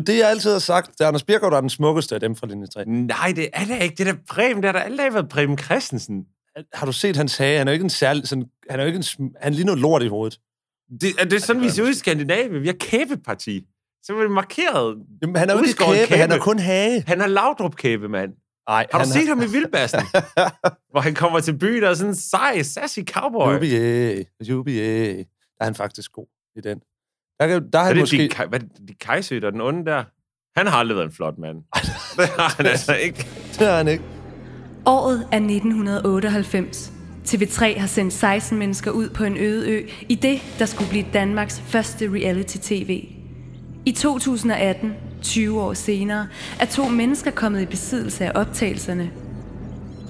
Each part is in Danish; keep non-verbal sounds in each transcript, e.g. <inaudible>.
Det er det, jeg altid har sagt. Det er Anders Birgaard, der er den smukkeste af dem fra linje 3. Nej, det er det ikke. Det er da Preben. Det har da aldrig været Preben Christensen. Har du set hans hage? Han er jo ikke en særlig... Sådan, han er jo ikke en... Han ligner noget lort i hovedet. Det, er det sådan, vi ser ud i Skandinavien? Vi har kæbeparti. Så er det markeret. Jamen, han er jo ikke kæbe, kæbe. han er kun hage. Han er lavdrup kæbe, mand. Ej, Har du set ham i Vildbassen? <laughs> hvor han kommer til byen og er sådan en sej, sassy cowboy. Jubilæ, jubilæ. Der er han faktisk god i den. Der, kan, der er Er han det måske... de, hvad, er det de Kajsø, der er den onde der? Han har aldrig været en flot mand. det har han altså ikke. Det er han ikke. Året er 1998. TV3 har sendt 16 mennesker ud på en øde ø i det, der skulle blive Danmarks første reality-tv. I 2018, 20 år senere, er to mennesker kommet i besiddelse af optagelserne.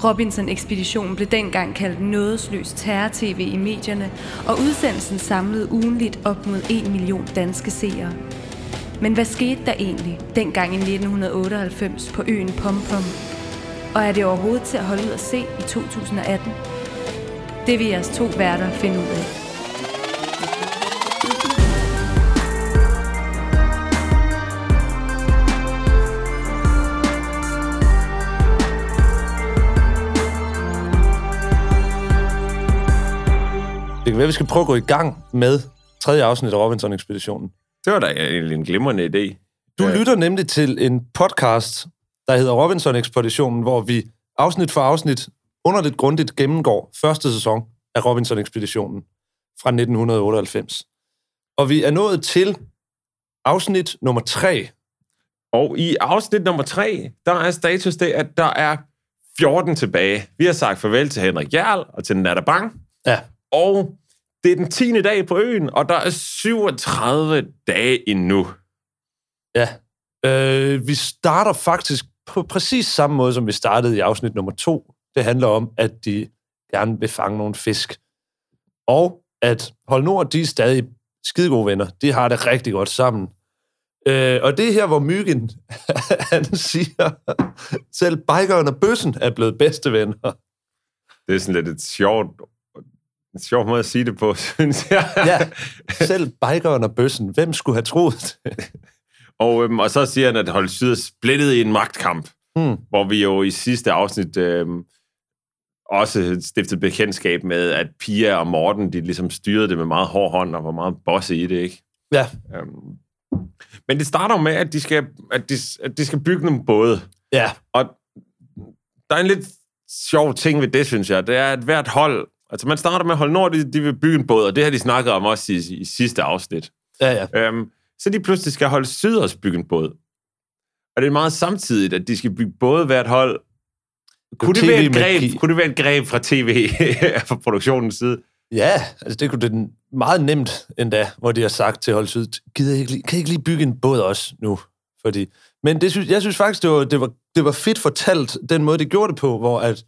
Robinson-ekspeditionen blev dengang kaldt nådesløs terror-tv i medierne, og udsendelsen samlede ugenligt op mod 1 million danske seere. Men hvad skete der egentlig dengang i 1998 på øen Pompom? Og er det overhovedet til at holde ud at se i 2018? Det vil jeres to værter finde ud af. Være, vi skal prøve at gå i gang med tredje afsnit af Robinson-ekspeditionen. Det var da egentlig en glimrende idé. Du Ja. lytter nemlig til en podcast, der hedder Robinson-ekspeditionen, hvor vi afsnit for afsnit underligt grundigt gennemgår første sæson af Robinson-ekspeditionen fra 1998. Og vi er nået til afsnit nummer 3. Og i afsnit nummer 3, der er status det, at der er 14 tilbage. Vi har sagt farvel til Henrik Jarl og til Nata Bang. Ja. Og det er den 10. dag på øen, og der er 37 dage endnu. Ja. Øh, vi starter faktisk på præcis samme måde, som vi startede i afsnit nummer 2. Det handler om, at de gerne vil fange nogle fisk. Og at Hold Nord, de er stadig skide gode venner. De har det rigtig godt sammen. Øh, og det er her, hvor Myggen, <laughs> han siger, selv bikeren og bøssen er blevet bedste venner. Det er sådan lidt et sjovt, en sjov måde at sige det på, <laughs> synes jeg. Ja, selv bikeren og bøssen. Hvem skulle have troet det? <laughs> Og, øhm, og så siger han, at Hold Syd er splittet i en magtkamp, Hmm. hvor vi jo i sidste afsnit øhm, også stiftede bekendtskab med, at Pia og Morten, de ligesom styrede det med meget hård hånd og var meget bosse i det, ikke? Ja, Øhm, men det starter jo med, at de skal, at de, at de skal bygge nogle både. ja, Og der er en lidt sjov ting ved det, synes jeg. Det er, at hvert hold... Altså, man starter med at holde Nord, de, de vil bygge en båd, og det har de snakket om også i, i sidste afsnit. ja, ja. Øhm, så de pludselig skal holde Syd også bygge en båd. Og det er meget samtidigt, at de skal bygge både hvert hold. Kunne det, være et greb, kunne det være et greb fra tv, <laughs> fra produktionens side? Ja, altså det kunne det meget nemt endda, hvor de har sagt til Hold Syd, gider I ikke lige, kan I ikke lige bygge en båd også nu? Fordi, men det synes, jeg synes faktisk, det var, det, var, det var fedt fortalt, den måde, de gjorde det på, hvor at,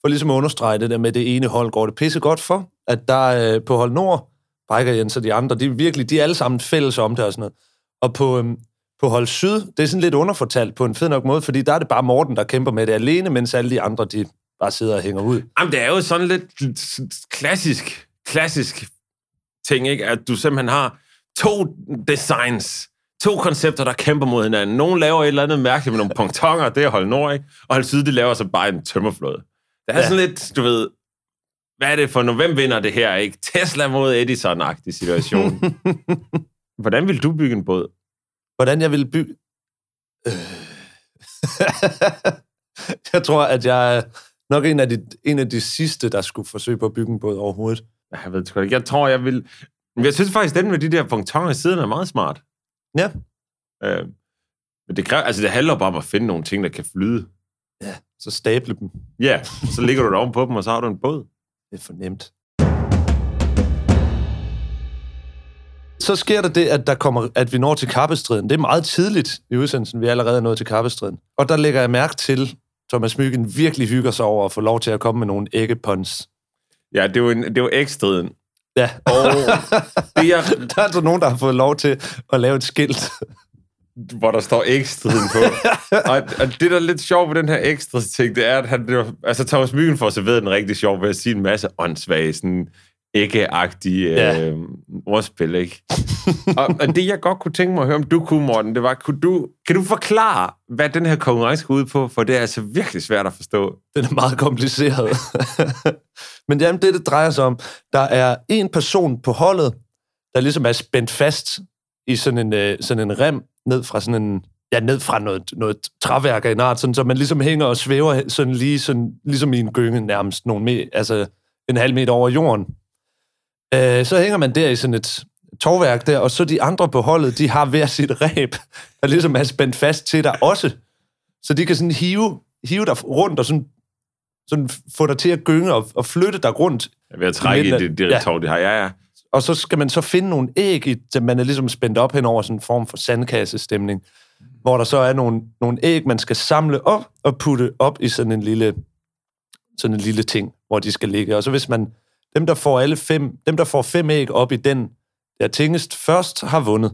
for ligesom at understrege det der med det ene hold, går det pisse godt for, at der øh, på Hold Nord, Biker Jens og de andre, de er virkelig, de er alle sammen fælles om det og sådan noget. Og på, øhm, på Hold Syd, det er sådan lidt underfortalt på en fed nok måde, fordi der er det bare Morten, der kæmper med det alene, mens alle de andre, de bare sidder og hænger ud. Jamen, det er jo sådan lidt klassisk, klassisk ting, ikke? At du simpelthen har to designs, to koncepter, der kæmper mod hinanden. Nogle laver et eller andet mærkeligt med nogle pontonger, det er Hold Nord, ikke? Og Hold Syd, de laver så bare en tømmerflåde. Det er Ja. ja. sådan lidt, du ved, hvad er det for, hvem vinder det her, ikke? Tesla mod Edison-agtig situation. <laughs> Hvordan vil du bygge en båd? hvordan jeg ville bygge... Øh. <laughs> jeg tror, at jeg er nok en af, de, en af de sidste, der skulle forsøge på at bygge en båd overhovedet. Jeg ved sgu ikke. Jeg tror, jeg vil... Jeg synes faktisk, den med de der pontonger i siden er meget smart. Ja. Øh, men det, kræver, altså, det handler bare om at finde nogle ting, der kan flyde. Så stable dem. Ja, så ligger du der på dem, og så har du en båd. Det er for nemt. Så sker der det, at, der kommer, at vi når til kappestriden. Det er meget tidligt i udsendelsen, vi er allerede nået til kappestriden. Og der lægger jeg mærke til, Thomas Myggen virkelig hygger sig over at få lov til at komme med nogle æggepons. Ja, det er jo, en, det er jo ægstriden. Ja, Og det er, <laughs> der er altså nogen, der har fået lov til at lave et skilt. Hvor der står ægstriden på. <laughs> og, og det, der er lidt sjovt ved den her ægstrids ting, det er, at han, det var, altså Thomas Myggen får serveret den rigtig sjov ved at sige en masse åndssvage sådan ikke-agtige Ja. øh, ordspil, ikke? og, og det, jeg godt kunne tænke mig at høre, om du kunne, Morten, det var, kunne du, kan du forklare, hvad den her konkurrence går ud på? For det er altså virkelig svært at forstå. Den er meget kompliceret. <laughs> Men jamen, det, det drejer sig om, der er en person på holdet, der ligesom er spændt fast i sådan en, øh, sådan en rem ned fra sådan en, ja, ned fra noget, noget træværk af en art, sådan, så man ligesom hænger og svæver sådan lige sådan, ligesom i en gynge nærmest nogle me, altså en halv meter over jorden. Øh, så hænger man der i sådan et tovværk der, og så de andre på holdet, de har hver sit ræb, der ligesom er spændt fast til dig også. Så de kan sådan hive, hive dig rundt og sådan, sådan få dig til at gynge og, og flytte dig rundt. Er ved at trække i det, det Ja. tog, de har. Ja, ja. Og så skal man så finde nogle æg, i, så man er ligesom spændt op hen over sådan en form for sandkassestemning, hvor der så er nogle, nogle æg, man skal samle op og putte op i sådan en lille, sådan en lille ting, hvor de skal ligge. Og så hvis man, dem der får alle fem, dem der får fem æg op i den, der tingest først, har vundet.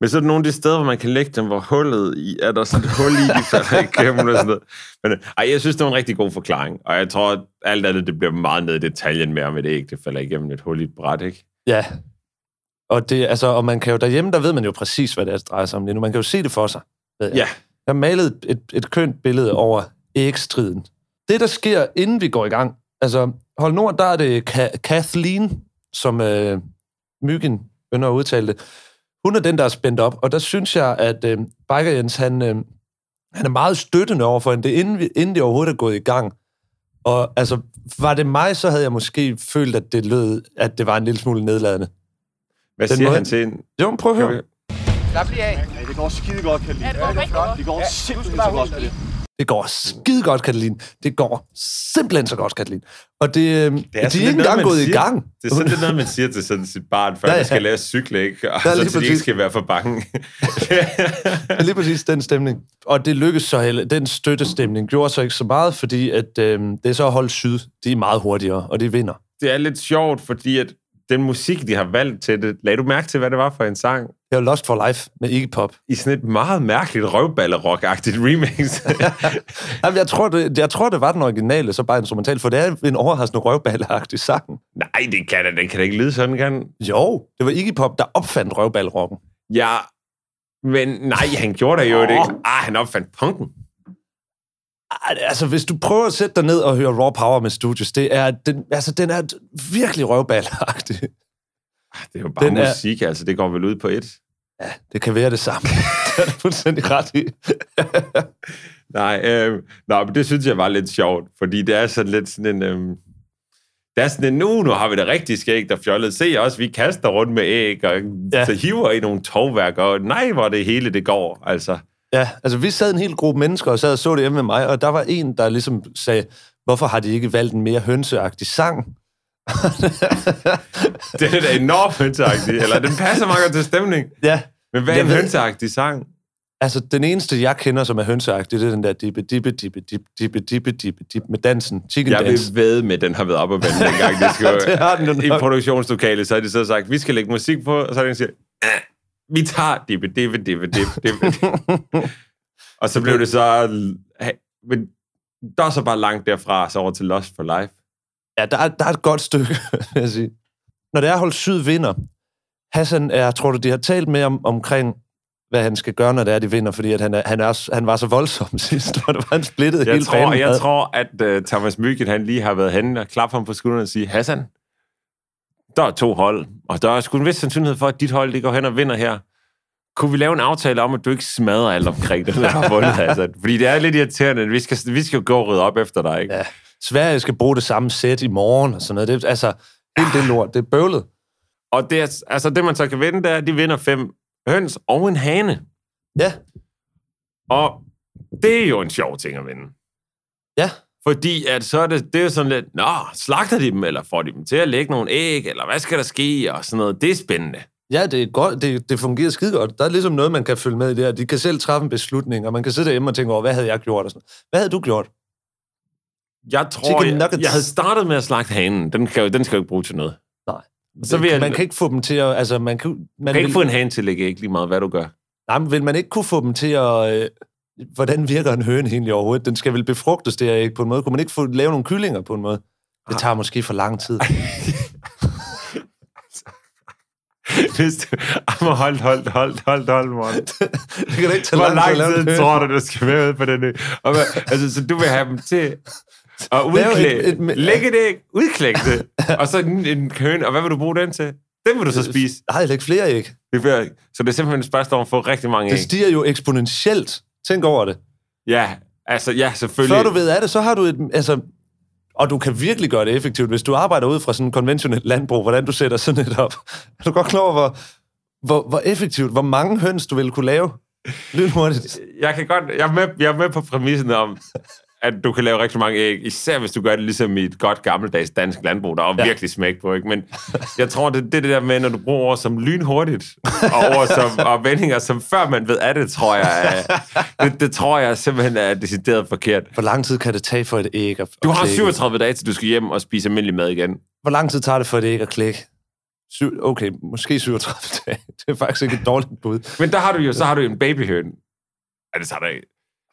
Men så er der nogle af de steder, hvor man kan lægge dem, hvor hullet i, er der sådan et hul i, de falder igennem og sådan noget. Men ej, jeg synes, det var en rigtig god forklaring. Og jeg tror, at alt andet, det bliver meget ned i detaljen med, om et æg, det falder igennem et hul i et bræt, ikke? Ja. Og, det, altså, og man kan jo derhjemme, der ved man jo præcis, hvad det er, det drejer sig om lige nu. Man kan jo se det for sig. ved jeg. Ja. Jeg malet et, et, kønt billede over ægstriden. Det, der sker, inden vi går i gang, altså, hold nord, der er det Ka- Kathleen, som øh, Myggen ynder at udtale det. Hun er den, der er spændt op, og der synes jeg, at øh, Biker Jens, han, øh, han er meget støttende overfor hende, det inden, vi, inden det overhovedet er gået i gang. Og altså, var det mig, så havde jeg måske følt, at det lød, at det var en lille smule nedladende. Hvad Den siger måde- han til en? Jo, prøv at høre. Slap lige af. Ja, det går skide godt, Kaline. Ja, det går rigtig godt. Det går Ja, simpelthen du skal så bare godt, Kaline. Det går skide godt, Katalin. Det går simpelthen så godt, Katalin. Og det, øh, det er de er sådan ikke noget, engang man gået i siger. gang. Det er sådan lidt noget, man siger til sådan sit barn, før Ja, ja, ja. skal lære at cykle, ikke? Og Ja, så, de ikke skal være for bange. <laughs> Ja, lige præcis den stemning. Og det lykkedes så heller. Den støttestemning gjorde så ikke så meget, fordi at, øh, det er så holdt syd. De er meget hurtigere, og de vinder. det er lidt sjovt, fordi at den musik, de har valgt til det, lagde du mærke til, hvad det var for en sang? Det er jo Lost for Life med Iggy Pop. I sådan et meget mærkeligt røvballerock-agtigt remix. <laughs> <laughs> Jamen, jeg, tror, det, jeg tror, det var den originale, så bare instrumental, for det er en overraskende røvballeagtig sang. Nej, det kan den kan da ikke lyde sådan, kan den? Jo, det var Iggy Pop, der opfandt røvballerocken. Ja, men nej, han gjorde det jo ikke. Ah, han opfandt punken. Altså, hvis du prøver at sætte dig ned og høre Raw Power med Studios, det er, den, altså, den er virkelig røvballeagtig. Ah, Det er jo bare Den er- musik, altså det går vel ud på et. Ja, det kan være det samme. <laughs> det er du fuldstændig ret i. <laughs> Nej, øh, nej, men det synes jeg var lidt sjovt, fordi det er sådan lidt sådan en... Øh, det er sådan en, nu, nu har vi det rigtig skægt og fjollet. Se også, vi kaster rundt med æg, og Ja. så hiver i nogle tovværker, og nej, hvor det hele det går, altså. Ja, altså vi sad en hel gruppe mennesker og sad og så det hjemme med mig, og der var en, der ligesom sagde, hvorfor har de ikke valgt en mere hønseagtig sang? Det er da enormt hønseagtigt, eller den passer meget godt til stemning. ja, Men hvad er en ved- hønseagtig sang? altså den eneste, jeg kender, som er hønseagtig, det er den der dippe, dippe, dippe, dippe, dippe, dippe, dippe, dippe med dansen. Chicken Jeg vil dance. ved med, at den har været op og vende <laughs> dengang. Det skal, Det har den I produktionslokalet, så har de så sagt, vi skal lægge musik på, og så en, der siger, "Ah, vi tager dippe, dippe, dippe, dippe, dippe. <laughs> og så blev det så... Men der er så bare langt derfra, så over til Lost for Life. Ja, der er, der er et godt stykke, <laughs> vil jeg sige. Når det er holdt syd vinder, Hassan er, tror du, de har talt med om, omkring, hvad han skal gøre, når det er, de vinder, fordi at han, er, han, er, han var så voldsom <laughs> sidst, hvor det var, han splittede Jeg hele tror, banen. jeg tror at uh, Thomas Myggen, han lige har været henne og klappe ham på skulderen og sige, Hassan, der er to hold, og der er sgu en vis sandsynlighed for, at dit hold det går hen og vinder her. Kunne vi lave en aftale om, at du ikke smadrer alt omkring det, der <laughs> har vundet, Hassan? Fordi det er lidt irriterende. Vi skal, vi skal jo gå og rydde op efter dig, ikke? Ja. Sverige skal bruge det samme sæt i morgen, og sådan noget. Det, altså, helt det lort, det er bøvlet. Og det, er, altså, det, man så kan vinde, det er, at de vinder fem høns og en hane. Ja, Og det er jo en sjov ting at vinde. ja. Fordi at så er det, det er jo sådan lidt, nå, slagter de dem, eller får de dem til at lægge nogle æg, eller hvad skal der ske, og sådan noget. Det er spændende. Ja, det, er godt, det, det fungerer skide godt. Der er ligesom noget, man kan følge med i det her. De kan selv træffe en beslutning, og man kan sidde derhjemme og tænke over, hvad havde jeg gjort? Og sådan. Hvad havde du gjort? Jeg tror, Chicken jeg, jeg havde startet med at slagte hanen. Den, kan, den skal jo ikke bruge til noget. Nej. Så vil jeg, man kan ikke få dem til at... Altså, man kan, man kan ikke vil, få en hane til at lægge æg lige meget, hvad du gør. Nej, men vil man ikke kunne få dem til at... Øh, hvordan virker en høne egentlig overhovedet? Den skal vel befrugtes der ikke på en måde? Kunne man ikke få lave nogle kyllinger på en måde? Det tager måske for lang tid. <laughs> Hvis du... Ej, holdt, holdt, holdt, holdt, holdt, morgen. <laughs> Det kan da ikke tage Hvor lang tid tror du, du skal være ude på den ø? Og, altså, så du vil have dem til Lave udklæde, et- et- lægge det æg, udklække det, og så en, en høne, og hvad vil du bruge den til? Den vil du så spise. Nej, læg flere æg. Det bliver, så det er simpelthen et spørgsmål om at få rigtig mange Det æg. stiger jo eksponentielt. Tænk over det. Ja, altså, ja, selvfølgelig. Før du ved af det, så har du et... Altså, og du kan virkelig gøre det effektivt, hvis du arbejder ud fra sådan en konventionel landbrug, hvordan du sætter sådan et op. Er du godt klar over, hvor, hvor, hvor effektivt, hvor mange høns du ville kunne lave lynhurtigt? Jeg kan godt, jeg er med, jeg er med på præmissen om, at du kan lave rigtig mange æg, især hvis du gør det ligesom i et godt gammeldags dansk landbrug, der er Ja. virkelig smæk på, ikke? Men jeg tror, det, det er det der med, når du bruger ord som lynhurtigt, <laughs> og ord som, og vendinger, som før man ved af det, tror jeg, er, det, det tror jeg simpelthen er decideret forkert. Hvor lang tid kan det tage for et æg at Du har klække? 37 dage, til du skal hjem og spise almindelig mad igen. Hvor lang tid tager det for et æg at klække? Syv, okay, måske 37 <laughs> dage. Det er faktisk ikke et dårligt bud. Men der har du jo, så har du en babyhøn. Ja, det tager der ikke.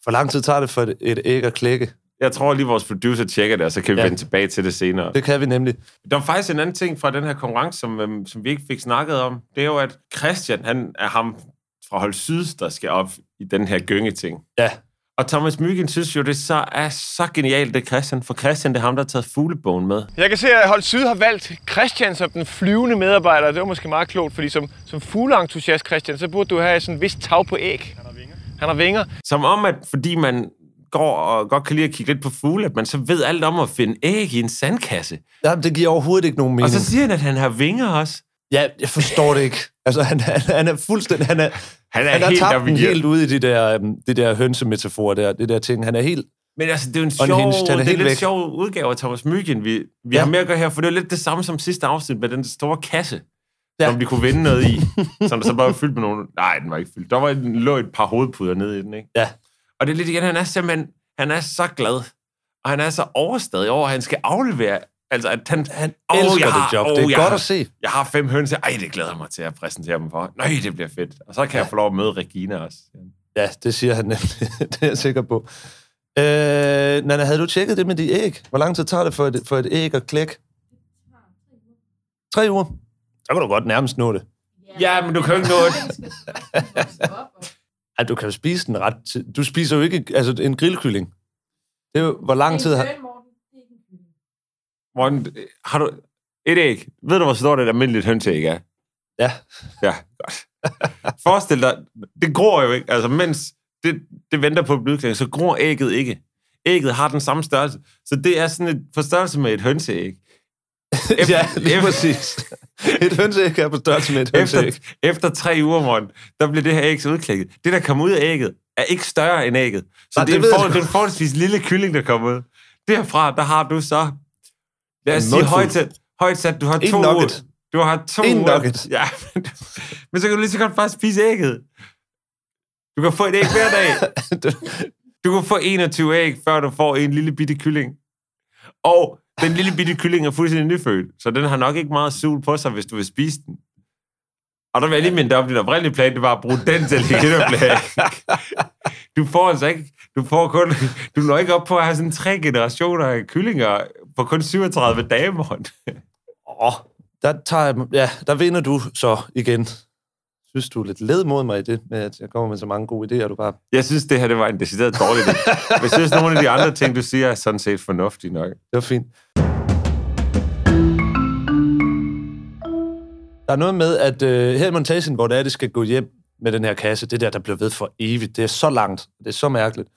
Hvor lang tid tager det for et, æg at klække? Jeg tror lige, vores producer tjekker det, og så kan vi Ja. vende tilbage til det senere. Det kan vi nemlig. Der var faktisk en anden ting fra den her konkurrence, som, øhm, som vi ikke fik snakket om. Det er jo, at Christian, han er ham fra Hold Syd, der skal op i den her gyngeting. Ja, Og Thomas Myggen synes jo, det så er så genialt, det er Christian. For Christian, det er ham, der har taget fuglebogen med. Jeg kan se, at Hold Syd har valgt Christian som den flyvende medarbejder. Det var måske meget klogt, fordi som, som fugleentusiast, Christian, så burde du have sådan en vis tag på æg. Han har vinger. Som om, at fordi man går og godt kan lide at kigge lidt på fugle, at man så ved alt om at finde æg i en sandkasse. Jamen, det giver overhovedet ikke nogen mening. Og så siger han, at han har vinger også. Ja, jeg forstår det ikke. Altså, han, han, han er fuldstændig... Han er, Han er han har helt tabt den helt ude i de der, øhm, de der hønsemetaforer der, det der ting. Han er helt... Men altså, det er jo en sjov, er det er helt lidt væk. sjov udgave af Thomas Myggen, vi, vi ja. har med at gøre her, for det er lidt det samme som sidste afsnit med den store kasse, Ja. ja. som vi kunne vinde noget i, som der så bare var fyldt med nogle... Nej, den var ikke fyldt. Der var en, lå et par hovedpuder nede i den, ikke? Ja. Og det er lidt igen, han er simpelthen... Han er så glad, og han er så overstadig over, at han skal aflevere... Altså, at han... Han Åh, elsker jeg har- det job. åh, det er jeg godt har- at se. Jeg har fem høns. Ej, det glæder jeg mig til at præsentere dem for. Nej, det bliver fedt. Og så kan jeg få lov at møde Regina også. Ja, det siger han nemlig. <laughs> det er jeg sikker på. Øh, Nana, havde du tjekket det med de æg? Hvor lang tid tager det for et, for et æg at klække? Tre uger. Så kan du godt nærmest nå det. Ja, men du kan jo ikke nå det. Ej, du kan jo spise den ret tid. Du spiser jo ikke altså, en grillkylling. Det er jo, hvor lang tid har... Morten, har du et æg? Ved du, hvor stort et almindeligt hønseæg er? Ja, Ja, godt. Forestil dig, det gror jo ikke. Altså, mens det, det venter på blødklæring, så gror ægget ikke. Ægget har den samme størrelse. Så det er sådan et på størrelse med et hønseæg. Efter- ja lige præcis. Et hønseæg er på størrelse med et Efter, hønseæg. efter tre uger, Morten, der bliver det her æg så udklækket. Det, der kommer ud af ægget, er ikke større end ægget. Så Nej, det, det er for, det er en forholdsvis lille kylling, der kommer ud. Derfra, der har du så... Lad os sige højt sat, højt sat, du har En to... nugget. Du har to... En nugget. Ja, men, men så kan du lige så godt bare spise ægget. Du kan få et æg hver dag. <laughs> Du kan få 21 æg, før du får en lille bitte kylling. Og den lille bitte kylling er fuldstændig nyfødt, så den har nok ikke meget sul på sig, hvis du vil spise den. Og der vil jeg lige minde dig om, din oprindelige plan, det var at bruge den til at <laughs> Du får altså ikke, du får kun, du når ikke op på at have sådan tre generationer af kyllinger på kun 37 dage, morgen. Åh, der, tager, ja, der vinder du så igen. Synes du er lidt led mod mig i det, med at jeg kommer med så mange gode idéer, du bare... Jeg synes, det her det var en decideret dårlig idé. <laughs> Jeg synes, nogle af de andre ting, du siger, er sådan set fornuftige nok. Det var fint. Der er noget med, at øh, her i montagen, hvor det er, det skal gå hjem med den her kasse, det der, der bliver ved for evigt, det er så langt, det er så mærkeligt.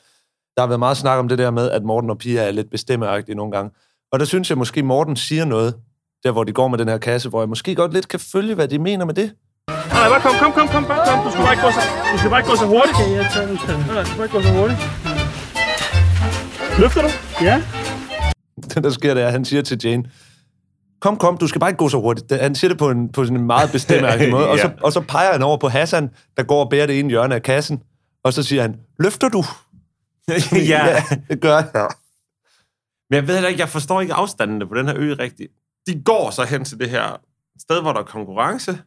Der har været meget snak om det der med, at Morten og Pia er lidt bestemmeagtige nogle gange. Og der synes jeg måske, Morten siger noget, der hvor de går med den her kasse, hvor jeg måske godt lidt kan følge, hvad de mener med det. Nej, bare kom, kom, kom, kom, bare kom. Du skal bare ikke gå så, du skal bare ikke gå så hurtigt. Okay, jeg tager den Nej, du skal bare ikke gå så hurtigt. Løfter du? Ja. Det, der sker, det er, at han siger til Jane, kom, kom, du skal bare ikke gå så hurtigt. Han siger det på en, på sådan en meget bestemmeragtig <laughs> måde, og, så, Ja. og så peger han over på Hassan, der går og bærer det ene hjørne af kassen, og så siger han, løfter du? <laughs> ja det gør jeg. Men jeg ved heller ikke, jeg forstår ikke afstandene på den her ø rigtigt. De går så hen til det her sted, hvor der er konkurrence,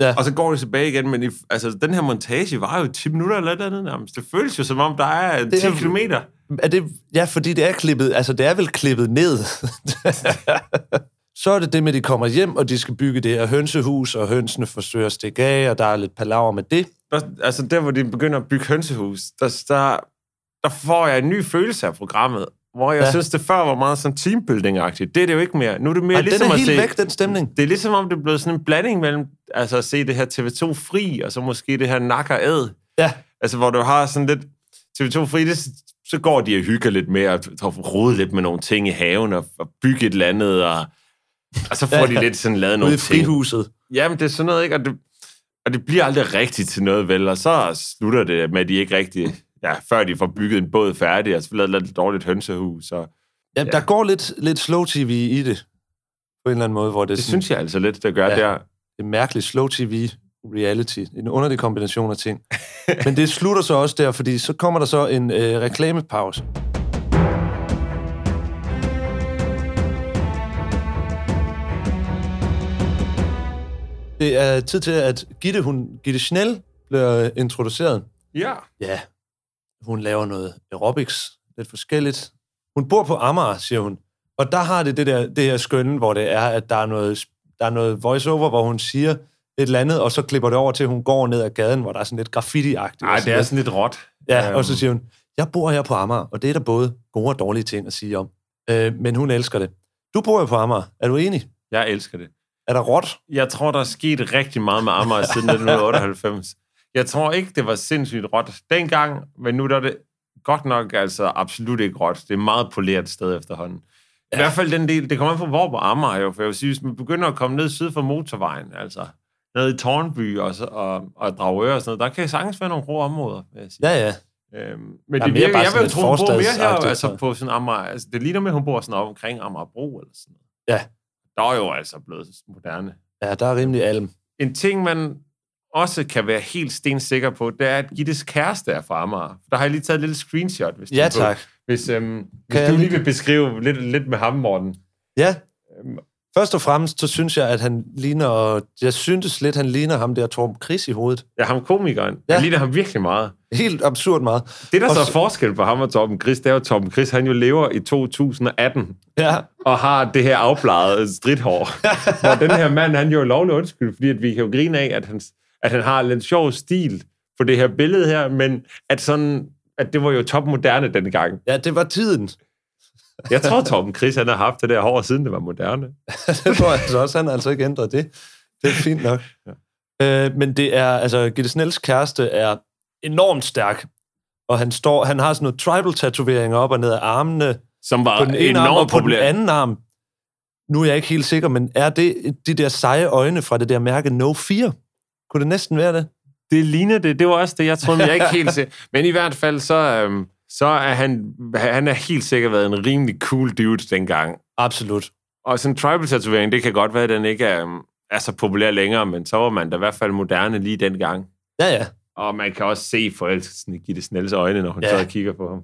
Ja. og så går de tilbage igen, men i, altså, den her montage var jo 10 minutter eller et eller andet nærmest. Det føles jo som om, der er 10 Det er- kilometer. Er det, ja, fordi det er klippet, altså det er vel klippet ned. <laughs> Så er det det med, at de kommer hjem, og de skal bygge det her hønsehus, og hønsene forsøger at stikke af, og der er lidt palaver med det. Altså der, hvor de begynder at bygge hønsehus, der, der, der får jeg en ny følelse af programmet, hvor jeg Ja. synes, det før var meget sådan teambuilding-agtigt. Det er det jo ikke mere. Nu er det mere Ej, ligesom den er at helt se... væk, den stemning. Det er ligesom om, det er blevet sådan en blanding mellem altså at se det her TV2 Fri, og så måske det her Nakker Æd. Ja, Altså, hvor du har sådan lidt... TV2 Fri, det, så går de og hygger lidt mere, og rode lidt med nogle ting i haven, og, og bygge et eller andet, og, og så får Ja. de lidt sådan lavet ude nogle i ting. frihuset. Jamen, det er sådan noget, ikke? Og det, og det bliver aldrig rigtigt til noget, vel? Og så slutter det med, at de ikke rigtig... Ja, før de får bygget en båd færdig, og så lavet et dårligt hønsehus. Og Ja, der går lidt, lidt slow tv i det, på en eller anden måde, hvor det, er det sådan, synes jeg altså lidt, der gør Ja. der. en mærkelig slow tv reality. En underlig kombination af ting. <laughs> Men det slutter så også der, fordi så kommer der så en øh, reklamepause. Det er tid til, at Gitte, hun, Gitte Schnell bliver introduceret. Ja. Ja, hun laver noget aerobics, lidt forskelligt. Hun bor på Amager, siger hun. Og der har det det, der, det her skønne, hvor det er, at der er noget, der er noget voiceover, hvor hun siger et eller andet, og så klipper det over til, at hun går ned ad gaden, hvor der er sådan lidt graffiti-agtigt. Nej, det er sådan lidt råt. Ja, Øhm, og så siger hun, jeg bor her på Amager, og det er der både gode og dårlige ting at sige om. Øh, men hun elsker det. Du bor jo på Amager. Er du enig? Jeg elsker det. Er der råt? Jeg tror, der er sket rigtig meget med Amager siden <laughs> 1998. Jeg tror ikke, det var sindssygt råt dengang, men nu er det godt nok altså absolut ikke råt. Det er et meget poleret sted efterhånden. Ja. I hvert fald den del, det kommer an på, hvor på Amager jo, for jeg vil sige, hvis man begynder at komme ned syd for motorvejen, altså ned i Tornby og, så, og, og Dragør og sådan noget, der kan sagtens være nogle grå områder, vil jeg sige. Ja, ja. Øhm, men det virker, bare jeg vil jo tro, hun bor mere her, altså så. på sådan Amager, altså det ligner med, at hun bor sådan omkring Amagerbro eller sådan noget. Ja. Der er jo altså blevet moderne. Ja, der er rimelig alm. En ting, man også kan være helt stensikker på, det er, at Gittes kæreste er fra Amager. Der har jeg lige taget et lille screenshot, hvis, Ja, du, tak. hvis, øhm, hvis du lige- vil beskrive lidt, lidt med ham, Morten. Ja. Først og fremmest, så synes jeg, at han ligner... Jeg syntes lidt, han ligner ham der Torben Chris i hovedet. Ja, ham komikeren. Ja. Jeg ligner ham virkelig meget. Helt absurd meget. Det, der Og så er forskel på ham og Torben Chris, det er jo, at Torben Chris, han jo lever i 2018 Ja, og har det her afbladede stridthår. <laughs> Hvor den her mand, han jo er lovlig undskyld, fordi at vi kan jo grine af, at han, at han har lidt sjov stil på det her billede her, men at sådan at det var jo topmoderne dengang. ja det var tiden. Jeg tror, Torben Chris, han har haft det der hår, siden det var moderne. <laughs> det tror jeg altså også. Han har altså ikke ændret det. Det er fint nok. Ja. Øh, men det er, altså, Gitte Snells kæreste er enormt stærk. Og han, står, han har sådan noget tribal-tatoveringer op og ned af armene. Som var På den ene arm og enormt på den populær. anden arm. Nu er jeg ikke helt sikker, men er det de der seje øjne fra det der mærke No Fear? Kunne det næsten være det? Det ligner det. Det var også det, jeg troede, men jeg er ikke helt sikker. <laughs> Men i hvert fald, så, øhm, så er han, han er helt sikkert været en rimelig cool dude dengang. Absolut. Og sådan en tribal-tatovering, det kan godt være, at den ikke er, øhm, er så populær længere, men så var man da i hvert fald moderne lige dengang. Ja, ja. Og man kan også se forelskelsen i Gitte Snells øjne, når hun Ja. så kigger på ham.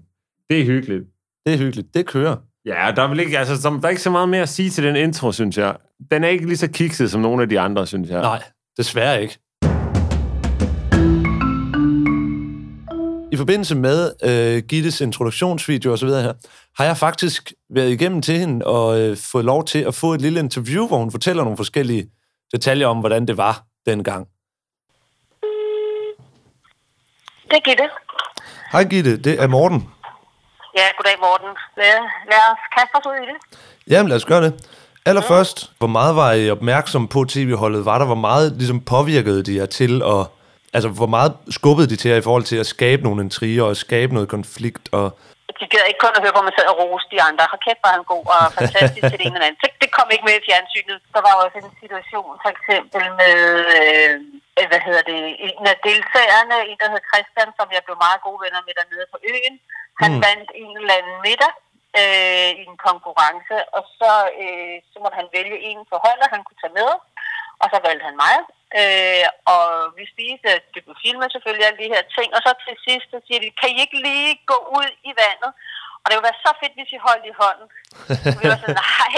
Det er hyggeligt. Det er hyggeligt. Det kører. Ja, der er, vel ikke, altså, der er ikke så meget mere at sige til den intro, synes jeg. Den er ikke lige så kikset som nogle af de andre, synes jeg. Nej, desværre ikke. I forbindelse med øh, Gittes introduktionsvideo og så videre her, har jeg faktisk været igennem til hende og øh, fået lov til at få et lille interview, hvor hun fortæller nogle forskellige detaljer om, hvordan det var dengang. Det er Gitte. Hej Gitte, det er Morten. Ja, goddag Morten. Lad, lad os kaste os ud i det. Jamen lad os gøre det. Allerførst, hvor meget var I opmærksom på tv-holdet? Var der, hvor meget ligesom, påvirkede de jer til at... Altså, hvor meget skubbede de til jer i forhold til at skabe nogle intriger og skabe noget konflikt? Og, De gider ikke kun at høre på mig selv og rose de andre. Hold kæft, var han god og fantastisk til det ene eller andet. Det, det kom ikke med i fjernsynet. Der var også en situation, for eksempel med, øh, hvad hedder det, en af deltagerne, en der hed Christian, som jeg blev meget gode venner med dernede på øen. Han Mm. vandt en eller anden middag øh, i en konkurrence, og så, øh, så måtte han vælge en for holdet, han kunne tage med. Og så valgte han mig. Øh, og vi spiste, det blev filmet selvfølgelig, alle de her ting. Og så til sidst, så siger de, kan I ikke lige gå ud i vandet? Og det ville være så fedt, hvis I holdt i hånden. Og vi var sådan, <laughs> nej,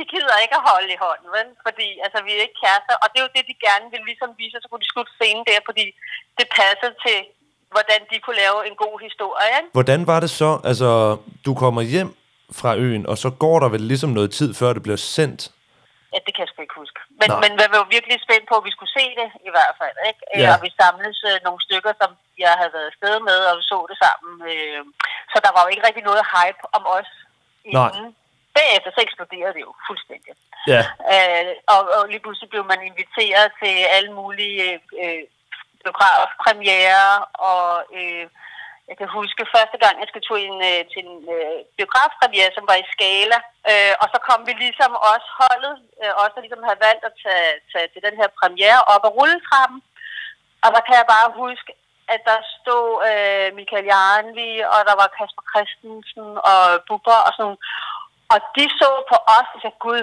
vi gider ikke at holde i hånden, vel? Fordi altså, vi er ikke kærester. Og det er jo det, de gerne vil ligesom vise, så kunne de slutte scenen der, fordi det passede til, hvordan de kunne lave en god historie. Ikke? hvordan var det så? Altså, du kommer hjem fra øen, og så går der vel ligesom noget tid, før det bliver sendt. Ja, det kan jeg sgu ikke huske. Men, Nå. men jeg var jo virkelig spændt på, at vi skulle se det, i hvert fald. Ikke? Ja. Og vi samledes øh, nogle stykker, som jeg havde været afsted med, og vi så det sammen. Øh, så der var jo ikke rigtig noget hype om os Nej. Bagefter så eksploderede det jo fuldstændig. Ja, Øh, og, og lige pludselig blev man inviteret til alle mulige øh, biografpremiere, og øh, jeg kan huske første gang, jeg skulle til en, øh, til en øh, biografpremiere, som var i Skala, øh, og så kom vi ligesom også holdet, øh, også der ligesom havde valgt at tage, tage til den her premiere op ad rulletrappen, og der kan jeg bare huske, at der stod øh, Michael Jarnvi, og der var Kasper Christensen og Bubber og sådan. Og de så på os og sagde, Gud,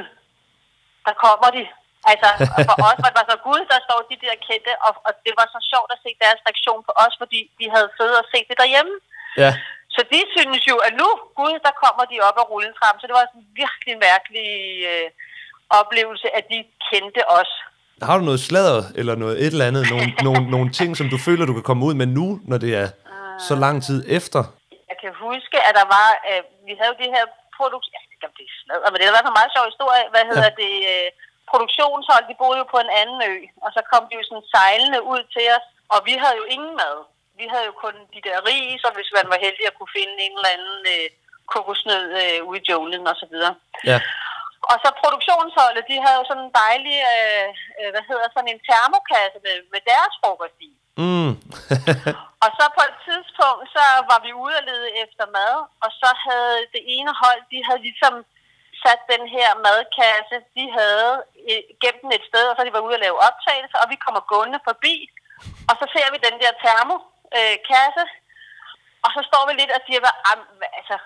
der kommer de. Altså, for os var det bare så, Gud, der står de der kendte, og, og det var så sjovt at se deres reaktion på os, fordi de havde siddet og set det derhjemme. ja. Så de synes jo, at nu, Gud, der kommer de op ad rulletrappen. Så det var sådan en virkelig mærkelig øh, oplevelse, at de kendte os. Har du noget sladder, eller noget et eller andet, nogle, <laughs> nogle, nogle ting, som du føler, du kan komme ud med nu, når det er så lang tid efter? Jeg kan huske, at der var, øh, vi havde jo det her produkt, jeg ikke, om det er sladder, men det er hvert fald en meget sjov historie, hvad hedder ja. det, øh, produktionshold, de boede jo på en anden ø, og så kom de jo sådan sejlende ud til os, og vi havde jo ingen mad. Vi havde jo kun de der ris, og hvis man var heldig at kunne finde en eller anden øh, kokosnød øh, ude i junglen og så videre. Ja, Og så produktionsholdet, de havde jo sådan en dejlig, øh, øh, hvad hedder sådan en termokasse med, med deres frokost i. mm. <laughs> Og så på et tidspunkt, så var vi ude og lede efter mad, og så havde det ene hold, de havde ligesom sat den her madkasse, de havde øh, gemt den et sted, og så de var ude og lave optagelser, og vi kommer gående forbi, og så ser vi den der termokasse, og så står vi lidt og siger, hvad, altså,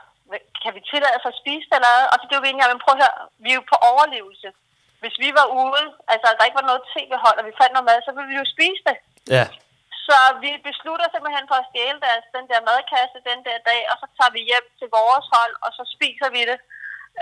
kan vi tillade os at spise det eller hvad? Og så blev vi enige om, men prøv at høre, vi er jo på overlevelse. Hvis vi var ude, altså der ikke var noget tv-hold, og vi fandt noget mad, så ville vi jo spise det. ja. Så vi beslutter simpelthen for at stjæle deres, den der madkasse den der dag, og så tager vi hjem til vores hold, og så spiser vi det.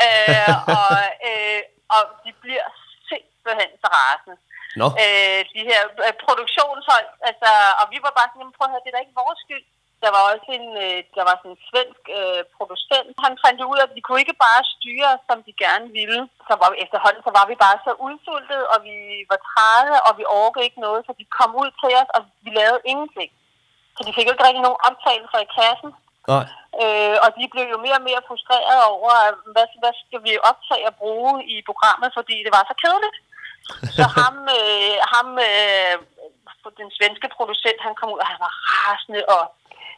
Øh, <laughs> og, øh, og de bliver simpelthen så rasende. Nå, Øh, de her øh, produktionshold, altså, og vi var bare sådan, "Jamen, prøv at høre, det er da ikke vores skyld. Der var også en, øh, der var sådan en svensk øh, producent. Han fandt ud af, at de kunne ikke bare styre, som de gerne ville. Så var vi efterhånden, så var vi bare så udsultet, og vi var trætte, og vi orkede ikke noget, så de kom ud til os, og vi lavede ingenting. Så de fik jo ikke rigtig nogen optagelser i kassen. nej. Øh, og de blev jo mere og mere frustreret over, hvad, hvad skal vi optage og bruge i programmet, fordi det var så kedeligt. Så <laughs> ham, øh, ham øh, den svenske producent, han kom ud, og han var rasende, og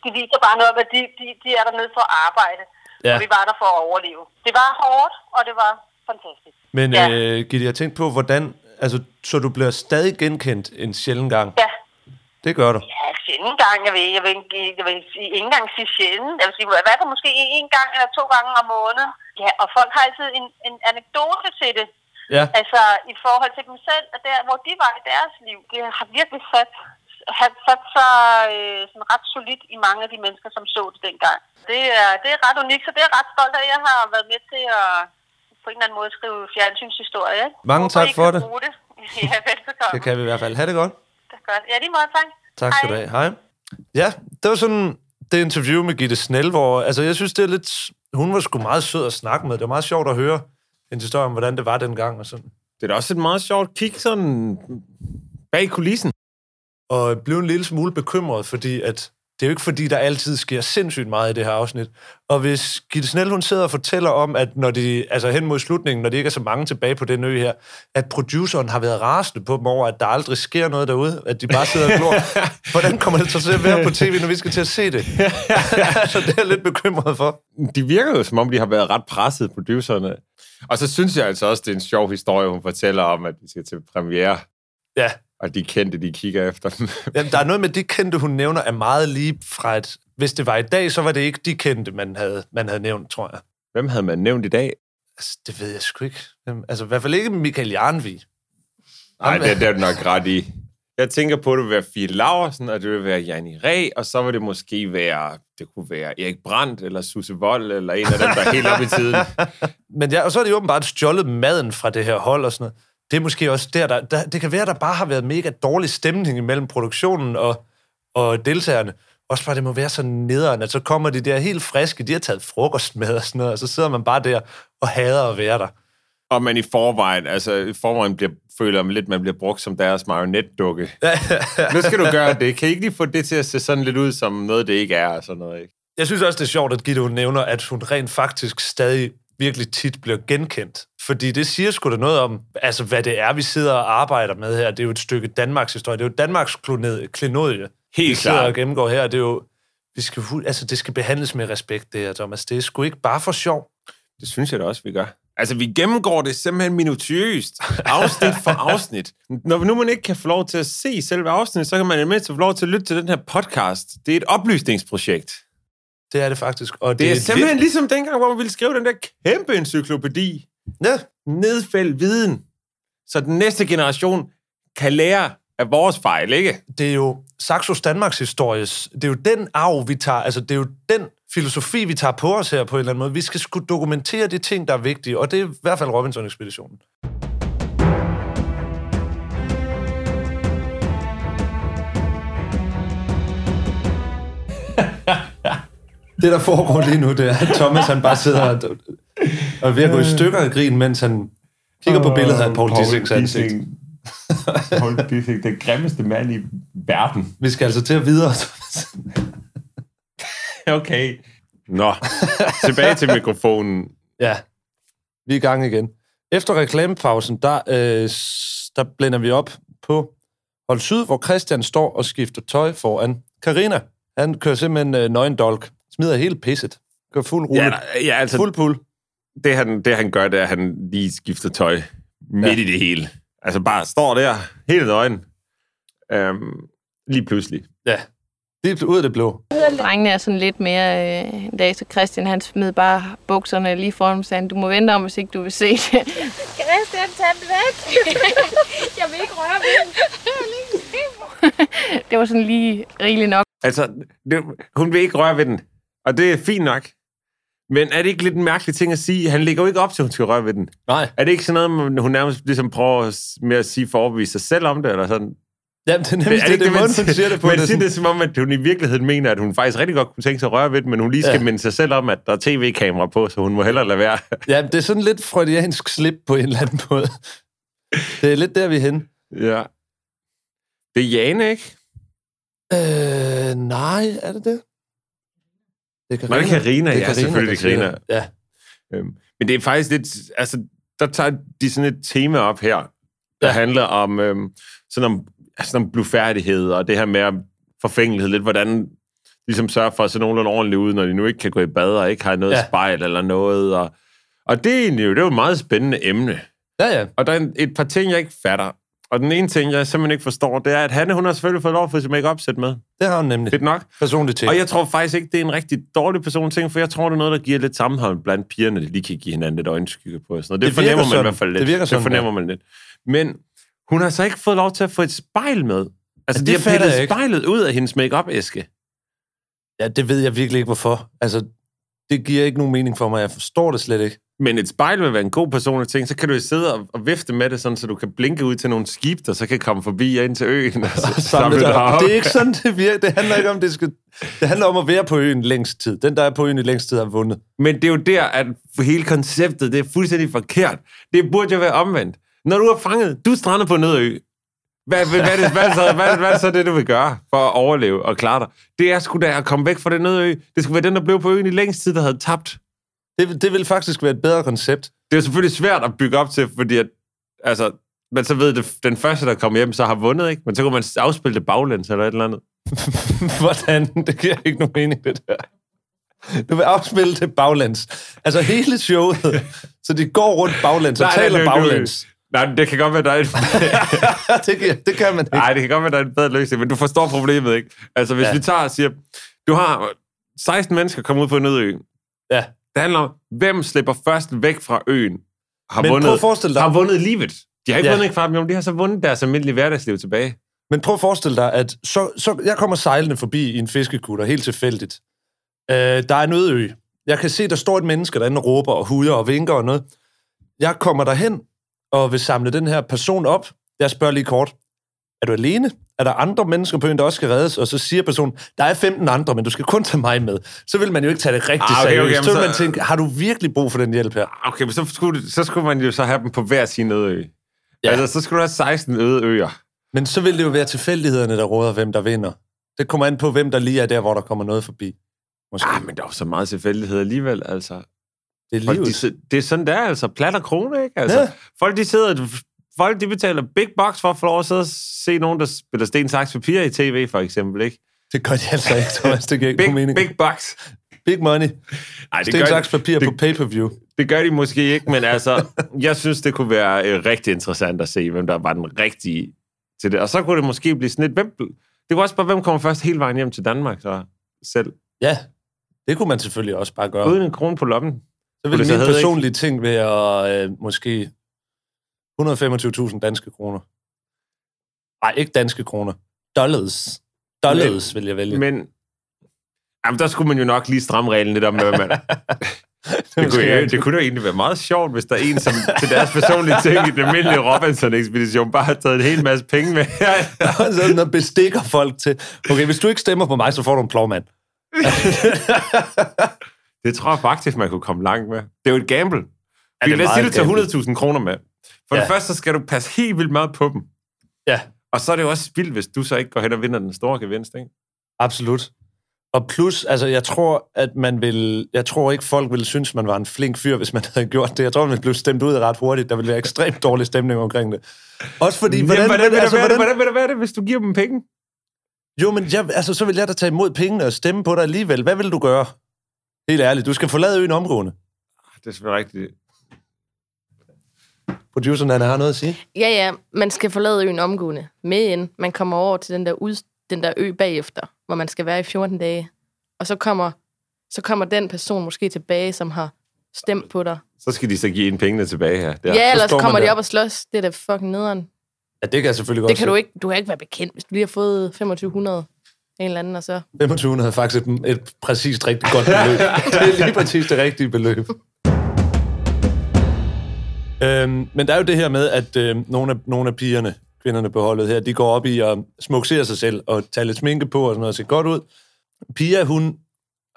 det viser bare noget om, at de, de, de er dernede for at arbejde, Ja. og vi var der for at overleve. Det var hårdt, og det var fantastisk. Men Ja. øh, Gitte, jeg tænkte på, hvordan... Altså, så du bliver stadig genkendt en sjælden gang. Ja, Det gør du. ja sjældent gang, jeg vil, jeg vil, jeg vil sige, ikke engang sige sjældent. Jeg vil sige, hvert fald måske en gang eller to gange om måneden. Ja, og folk har altid en, en anekdote til det. Ja, Altså i forhold til dem selv, og der, hvor de var i deres liv, det har virkelig sat, har sat sig øh, sådan ret solidt i mange af de mennesker, som så det dengang. Det er, det er ret unikt, så det er jeg ret stolt af, at jeg har været med til at på en eller anden måde skrive fjernsynshistorie. Ikke? Mange tak for det. det. <laughs> Ja, velbekomme. det kan vi i hvert fald. Ha' det godt. Det er godt. Ja, lige måde, tak. Tak skal du have. Hej. Ja, det var sådan det interview med Gitte Snell, hvor altså, jeg synes, det er lidt... Hun var sgu meget sød at snakke med. Det var meget sjovt at høre en historie om, hvordan det var dengang og sådan. Det er da også et meget sjovt kig sådan bag kulissen. Og blev en lille smule bekymret, fordi at det er jo ikke fordi, der altid sker sindssygt meget i det her afsnit. Og hvis Gitte Snell, hun sidder og fortæller om, at når de, altså hen mod slutningen, når de ikke er så mange tilbage på den ø her, at produceren har været rasende på dem over, at der aldrig sker noget derude, at de bare sidder og glor. <laughs> Hvordan kommer det så til at være på tv, når vi skal til at se det? <laughs> så det er jeg lidt bekymret for. De virker jo, som om de har været ret presset, producerne. Og så synes jeg altså også, det er en sjov historie, hun fortæller om, at vi skal til premiere, Ja, og de kendte, de kigger efter dem. <laughs> Jamen, der er noget med de kendte, hun nævner, er meget lige fra et... Hvis det var i dag, så var det ikke de kendte, man havde, man havde nævnt, tror jeg. Hvem havde man nævnt i dag? Altså, det ved jeg sgu ikke. Altså, i hvert fald ikke Michael Jarnvi. Nej, det, det er du nok ret i. Jeg tænker på, at det vil være Fie Laversen, og det vil være Janni Ræ, og så vil det måske være, det kunne være Erik Brandt, eller Susse Vold, eller en af dem, der er helt oppe i tiden. <laughs> Men ja, og så er de åbenbart stjålet maden fra det her hold og sådan noget. Det er måske også der, der, der det kan være, der bare har været mega dårlig stemning imellem produktionen og, og deltagerne. Også bare, det må være så nederen, at så kommer de der helt friske, de har taget frokost med og sådan noget, og så sidder man bare der og hader at være der. Og man i forvejen, altså i forvejen bliver, føler man lidt, man bliver brugt som deres marionetdukke. nu skal du gøre det. Kan I ikke lige få det til at se sådan lidt ud som noget, det ikke er? Og sådan noget, ikke? Jeg synes også, det er sjovt, at Gitte hun nævner, at hun rent faktisk stadig virkelig tit bliver genkendt. Fordi det siger sgu da noget om, altså hvad det er, vi sidder og arbejder med her. Det er jo et stykke Danmarks historie. Det er jo Danmarks klenodie. vi Helt sidder og klart. gennemgår her. Det er jo, vi skal, altså, det skal behandles med respekt, det her, Thomas. Det er sgu ikke bare for sjov. Det synes jeg da også, vi gør. Altså, vi gennemgår det simpelthen minutiøst, afsnit for <laughs> afsnit. Når nu man ikke kan få lov til at se selve afsnittet, så kan man i det mindste få lov til at lytte til den her podcast. Det er et oplysningsprojekt. Det er det faktisk. Og Det er et simpelthen ligesom dengang, hvor man ville skrive den der kæmpe encyklopædi. Ja, Nedfældt viden, så den næste generation kan lære af vores fejl, ikke? det er jo Saxos Danmarks histories, det er jo den arv, vi tager, altså det er jo den filosofi, vi tager på os her på en eller anden måde. Vi skal sgu dokumentere de ting, der er vigtige, og det er i hvert fald Robinson-ekspeditionen. <laughs> det, der foregår lige nu, det er, at Thomas han bare sidder og, og ved at gå i stykker af grin, mens han kigger på billedet af Paul Dissings ansigt. Paul Dissing, den grimmeste mand i verden. Vi skal altså til at videre. Okay. Nå, tilbage til mikrofonen. Ja, vi er i gang igen. Efter reklamepausen, der, øh, der blænder vi op på Hold Syd, hvor Christian står og skifter tøj foran Karina. Han kører simpelthen øh, nøgendolk. Smider helt pisset. Kører fuld rulle. Ja, ja altså, fuld pul. Det han, det han gør, det er, at han lige skifter tøj midt Ja. i det hele. Altså bare står der, helt nøgen. Øhm, lige pludselig. Ja, det er ud af det blå. Drengene er sådan lidt mere øh, en dag, så Christian han smed bare bukserne lige foran mig og sagde, du må vente om, hvis ikke du vil se det. <laughs> Christian, tag det væk! <laughs> jeg vil ikke røre ved Det var sådan lige rigeligt nok. Altså, det, hun vil ikke røre ved den. Og det er fint nok. Men er det ikke lidt en mærkelig ting at sige? Han ligger jo ikke op til, at hun skal røre ved den. Nej. Er det ikke sådan noget, hun nærmest ligesom prøver med at sige for at overbevise sig selv om det? Eller sådan? Jamen, det er Men nemlig det, det, det, måden, hun siger det på. Man Det er sådan, det som om, at hun i virkeligheden mener, at hun faktisk rigtig godt kunne tænke sig at røre ved den, men hun lige skal ja. minde sig selv om, at der er tv-kamera på, så hun må hellere lade være. <laughs> ja, det er sådan lidt freudiansk slip på en eller anden måde. Det er lidt der, vi er henne. ja. Det er Jane, ikke? Øh, nej, er det det? Det er Var det Karina? Det Ja, selvfølgelig, er siger Karina. Ja. Øhm, men det er faktisk lidt... Altså, der tager de sådan et tema op her, der Ja. handler om, øhm, sådan om, altså om blufærdighed, og det her med forfængelighed, lidt hvordan ligesom sørge for at se nogenlunde ordentligt ud, når de nu ikke kan gå i bad, og ikke har noget Ja. ja. spejl eller noget. Og, og det er egentlig jo, det er jo et meget spændende emne. Ja, ja. Og der er en- et par ting, jeg ikke fatter. Og den ene ting, jeg simpelthen ikke forstår, det er, at Hanne, hun har selvfølgelig fået lov at få sit make sæt med. Det har hun nemlig. Fedt nok. Personligt ting. Og jeg tror faktisk ikke, det er en rigtig dårlig person ting, for jeg tror, det er noget, der giver lidt sammenhold blandt pigerne, de lige kan give hinanden lidt øjenskygge på. og Sådan noget. Det, Det fornemmer man sådan. i hvert fald lidt. Det virker sådan, det fornemmer man lidt. Men hun har så ikke fået lov til at få et spejl med. Altså, det de har pillet spejlet ud af hendes make æske Ja, det ved jeg virkelig ikke, hvorfor. Altså, det giver ikke nogen mening for mig. Jeg forstår det slet ikke. Men et spejl vil være en god personlig ting, så kan du jo sidde og, og vifte med det, sådan, så du kan blinke ud til nogle skib, der så kan komme forbi og ind til øen. Og <laughs> Samle det, op. det er ikke sådan, det virker. Det handler ikke om, det skal... Det handler om at være på øen længst tid. Den, der er på øen i længst tid, har vundet. Men det er jo der, at hele konceptet, det er fuldstændig forkert. Det burde jo være omvendt. Når du er fanget, du er strandet på en ø. Hvad, hvad, hvad, hvad, hvad, det- hvad er det så det, du vil gøre for at overleve og klare dig? Det er sgu da at komme væk fra den ø. Det skulle være den, der blev på øen i længst tid, der havde tabt. Det, det vil faktisk være et bedre koncept. Det er selvfølgelig svært at bygge op til, fordi at, altså, man så ved, at den første, der kommer hjem, så har vundet, ikke? Men så kunne man afspille det baglæns eller et eller andet. <laughs> Hvordan? Det giver ikke nogen mening, det der. Du vil afspille det baglæns. Altså hele showet. <laughs> Så de går rundt baglæns og Nej, taler nej, nej. baglæns. Nej, men det kan godt være, der er et... <laughs> det, kan, det kan man ikke. Nej, det kan godt være, der er en bedre løsning, men du forstår problemet, ikke? Altså, hvis Ja. vi tager og siger, du har 16 mennesker kommet ud på en ø. Ja. Det handler om, hvem slipper først væk fra øen, har, Men prøv vundet, at forestille dig, har vundet livet. De har ikke Ja. vundet en kvart million, de har så vundet deres almindelige hverdagsliv tilbage. Men prøv at forestille dig, at så, så, jeg kommer sejlende forbi i en fiskekutter, helt tilfældigt. Øh, der er en ø. Jeg kan se, der står et menneske derinde og råber og huder og vinker og noget. Jeg kommer derhen og vil samle den her person op. Jeg spørger lige kort. Er du alene? Er der andre mennesker på øen, der også skal reddes? Og så siger personen, der er 15 andre, men du skal kun tage mig med. Så vil man jo ikke tage det rigtig Ah, okay, okay, seriøst. men så vil man tænke, har du virkelig brug for den hjælp her? Okay, men så skulle, så skulle man jo så have dem på hver sin øde ø. Ja. Altså, så skulle du have 16 øde øer. Men så vil det jo være tilfældighederne, der råder, hvem der vinder. Det kommer an på, hvem der lige er der, hvor der kommer noget forbi. Måske. Ah, men der er jo så meget tilfældighed alligevel, altså. det er Folk, livet. de, det er sådan, der altså. Plat og krone, ikke? Altså, Ja. ja. Folk, de sidder... Folk, de betaler big bucks for at få lov at sidde og se nogen, der spiller sten, saks, papir i tv, for eksempel, ikke? Det gør de altså ikke, Thomas. Det giver ikke Big, mening. Big, bucks. big money. Ej, det Sten, saks, papir det- på pay-per-view. det gør de måske ikke, men altså, jeg synes, det kunne være øh, rigtig interessant at se, hvem der var den rigtige til det. Og så kunne det måske blive sådan et... Hvem, det kunne også bare, hvem kommer først hele vejen hjem til Danmark, så selv. Ja, det kunne man selvfølgelig også bare gøre. Uden en krone på lommen. Så vil det så min hedde, ikke? personlige ting være øh, måske 125.000 danske kroner. Nej, ikke danske kroner. Dollars. Dollars vil jeg vælge. Men jamen, der skulle man jo nok lige stramme reglen lidt om, hvad man... <laughs> Det kunne, rigtigt. det kunne jo egentlig være meget sjovt, hvis der er en, som til deres personlige ting i den almindelige Robinson-ekspedition bare har taget en hel masse penge med. <laughs> Sådan og bestikker folk til. Okay, hvis du ikke stemmer på mig, så får du en plovmand. <laughs> det tror jeg faktisk, man kunne komme langt med. Det er jo et gamble. det Ja, er lad os sige, du tager 100.000 kroner med. For ja. Det første, så skal du passe helt vildt meget på dem. Ja, Og så er det jo også spild, hvis du så ikke går hen og vinder den store gevinst, ikke? absolut. Og plus, altså, jeg tror, at man vil... Jeg tror ikke, folk ville synes, man var en flink fyr, hvis man <laughs> havde gjort det. Jeg tror, man blev stemt ud ret hurtigt. Der ville være ekstremt dårlig stemning omkring det. Også fordi... Hvordan, hvordan, hvordan, altså, hvordan, hvordan vil det være det, hvis du giver dem penge? Jo, men jeg, altså, så vil jeg da tage imod pengene og stemme på dig alligevel. Hvad vil du gøre? Helt ærligt, du skal forlade øen omgående. Det er selvfølgelig rigtigt. Produceren, han har noget at sige. Ja, ja, man skal forlade øen omgående. Men man kommer over til den der, ud, den der ø bagefter, hvor man skal være i 14 dage. Og så kommer, så kommer den person måske tilbage, som har stemt på dig. Så skal de så give en pengene tilbage her. Der. Ja, ellers man kommer de der. op og slås. Det er da fucking nederen. Ja, det kan jeg selvfølgelig godt Det kan se. du ikke, du kan ikke være bekendt, hvis du lige har fået 2500 en eller anden, og så... 2500 er faktisk et, et præcist rigtig godt beløb. <laughs> det er lige præcis det rigtige beløb. Øhm, men der er jo det her med, at øh, nogle, af, nogle af pigerne, kvinderne på holdet her, de går op i at smuksere sig selv og tage lidt sminke på og sådan noget og se godt ud. Pia, hun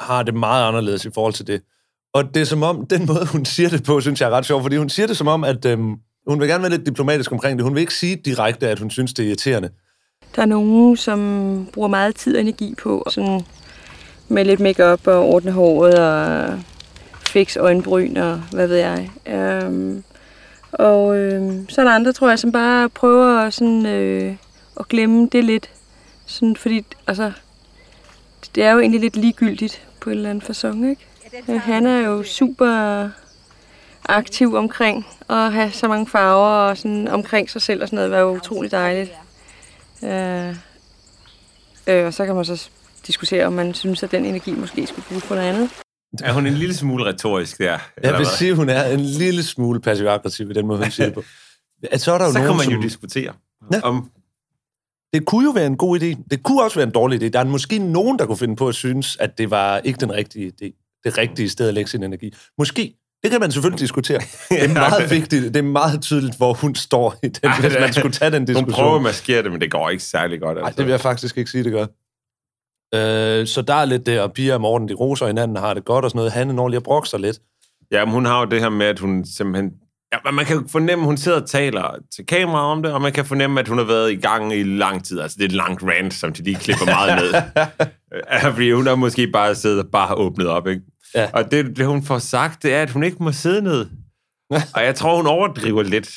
har det meget anderledes i forhold til det. Og det er som om, den måde, hun siger det på, synes jeg er ret sjov, fordi hun siger det som om, at øhm, hun vil gerne være lidt diplomatisk omkring det. Hun vil ikke sige direkte, at hun synes, det er irriterende. Der er nogen, som bruger meget tid og energi på sådan med lidt makeup og ordne håret og fix øjenbryn og hvad ved jeg. Øhm, og øhm, så er der andre, tror jeg, som bare prøver sådan, øh, at glemme det lidt. Sådan, fordi altså, det er jo egentlig lidt ligegyldigt på en eller anden fasong, ikke? Ja, han er jo super aktiv omkring at have så mange farver og sådan omkring sig selv og sådan noget. Det var jo utrolig dejligt. Øh, øh, og så kan man så diskutere, om man synes, at den energi måske skulle bruges på noget andet. <laughs> Er hun en lille smule retorisk der? Jeg vil sige, hun er en lille smule passiv-aggressiv i den måde, hun <laughs> siger det på. At så er der jo så kan nogen, man jo som... diskutere. Ja. Om, Det kunne jo være en god idé. Det kunne også være en dårlig idé. Der er måske nogen, der kunne finde på at synes, at det var ikke den rigtige idé. Det rigtige sted at lægge sin energi. Måske. Det kan man selvfølgelig diskutere. <laughs> Det er meget vigtigt. Det er meget tydeligt, hvor hun står i den, Ej, hvis man skulle tage den hun diskussion. prøver at maskere det, men det går ikke særlig godt. Altså. det vil jeg faktisk ikke sige, det gør. Øh, så der er lidt det, og Pia og Morten, de roser hinanden og har det godt og sådan noget. Hanne når lige at brokke sig lidt. Ja, men hun har jo det her med, at hun simpelthen... Ja, man kan fornemme, at hun sidder og taler til kameraet om det, og man kan fornemme, at hun har været i gang i lang tid. Altså, det er et langt rant, som de lige klipper meget ned. <laughs> Fordi hun har måske bare siddet og bare åbnet op, ikke? Ja. Og det, det, hun får sagt, det er, at hun ikke må sidde ned. <laughs> og jeg tror, hun overdriver lidt.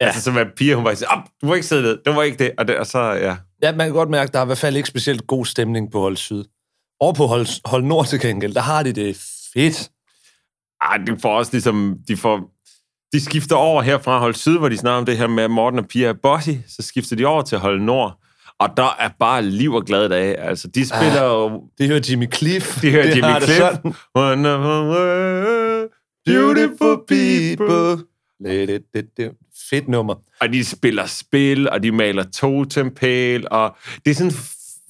Ja. Altså, som at piger, hun bare siger, "Op, du må ikke sidde ned, du må ikke det. Og, det, og så, ja. Ja, man kan godt mærke, at der er i hvert fald ikke specielt god stemning på Hold Syd. Over på Hold, Hold Nord til gengæld, der har de det fedt. Ej, de får også ligesom, de får, de skifter over her fra Hold Syd, hvor de snakker om det her med at Morten og Pia er bossy, så skifter de over til Hold Nord, og der er bare liv og glade dage. Altså, de spiller jo, Det hører Jimmy Cliff. de hører det Jimmy Cliff. sådan. Wonderful world, Beautiful people. Det, det, det, det. Fedt nummer. Og de spiller spil, og de maler totempæl, og det er sådan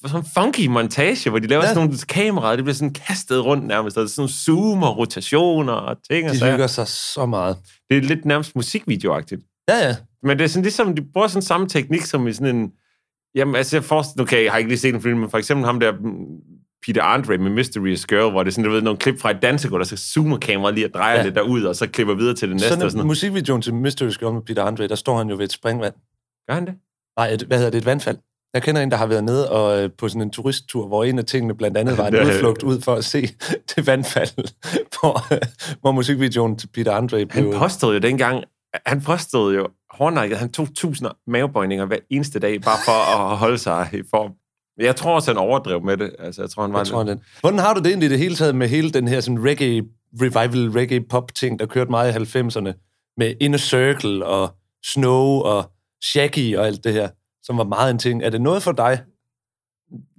sådan en funky montage, hvor de laver Ja. sådan nogle kameraer, det bliver sådan kastet rundt nærmest, og der er sådan zoom og rotationer og ting og De hygger sig så meget. Det er lidt nærmest musikvideoagtigt. Ja, ja. Men det er sådan ligesom, de bruger sådan samme teknik som i sådan en... Jamen, altså, jeg forestiller... Okay, jeg har ikke lige set en film, men for eksempel ham der, Peter Andre med Mysterious Girl, hvor det er sådan, du ved, nogle klip fra et dansegulv, og så zoomer kameraet lige og drejer ja. Lidt derud, og så klipper videre til det næste. Sådan og sådan noget. musikvideoen til Mystery Girl med Peter Andre, der står han jo ved et springvand. Gør han det? Nej, et, hvad hedder det? Et vandfald. Jeg kender en, der har været nede og, øh, på sådan en turisttur, hvor en af tingene blandt andet var en <laughs> udflugt ud for at se <laughs> det vandfald, hvor, øh, hvor musikvideoen til Peter Andre Han blev... påstod jo dengang, han påstod jo hårdnakket, han tog tusinder mavebøjninger hver eneste dag, bare for at holde sig i form. Jeg tror også, han overdrev med det. Altså, jeg tror, han var Jeg tror, den. Hvordan har du det egentlig i det hele taget med hele den her sådan reggae, revival reggae pop ting, der kørte meget i 90'erne, med Inner Circle og Snow og Shaggy og alt det her, som var meget en ting. Er det noget for dig?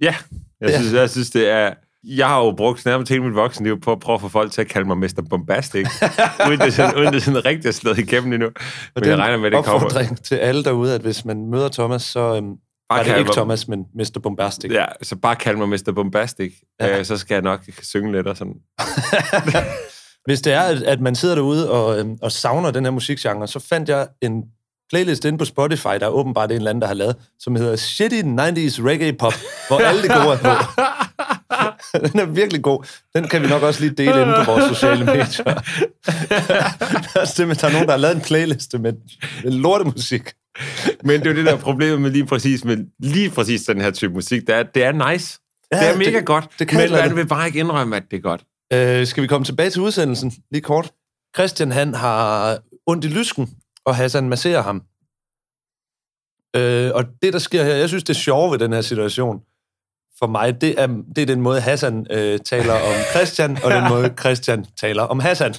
Ja, jeg Ja. synes, jeg synes, det er... Jeg har jo brugt nærmest hele mit voksenliv på at prøve at få folk til at kalde mig Mr. Bombastic, <laughs> uden det sådan, uden det sådan rigtig er slået igennem endnu. Og Men det jeg er regner med, det kommer. til alle derude, at hvis man møder Thomas, så øhm, var det ikke mig- Thomas, men Mr. Bombastic. Ja, så bare kald mig Mr. Bombastic. Ja. Øh, så skal jeg nok synge lidt og sådan. <laughs> Hvis det er, at, at man sidder derude og, øhm, og savner den her musikgenre, så fandt jeg en playlist inde på Spotify, der er åbenbart en eller anden, der har lavet, som hedder Shitty 90s Reggae Pop, hvor alle det gode er på. <laughs> den er virkelig god. Den kan vi nok også lige dele inde på vores sociale medier. <laughs> der er simpelthen der er nogen, der har lavet en playliste med, med lortemusik. Men det er jo det der problem med lige præcis, med lige præcis den her type musik, det er, det er nice. Ja, det er mega det- godt, det kan men man vil bare ikke indrømme, at det er godt. Øh, skal vi komme tilbage til udsendelsen lige kort? Christian, han har ondt i lysken, og Hassan masserer ham. Øh, og det, der sker her, jeg synes, det er sjove ved den her situation, for mig, det er, det er den måde, Hassan øh, taler om Christian, og den <laughs> måde, Christian taler om Hassan.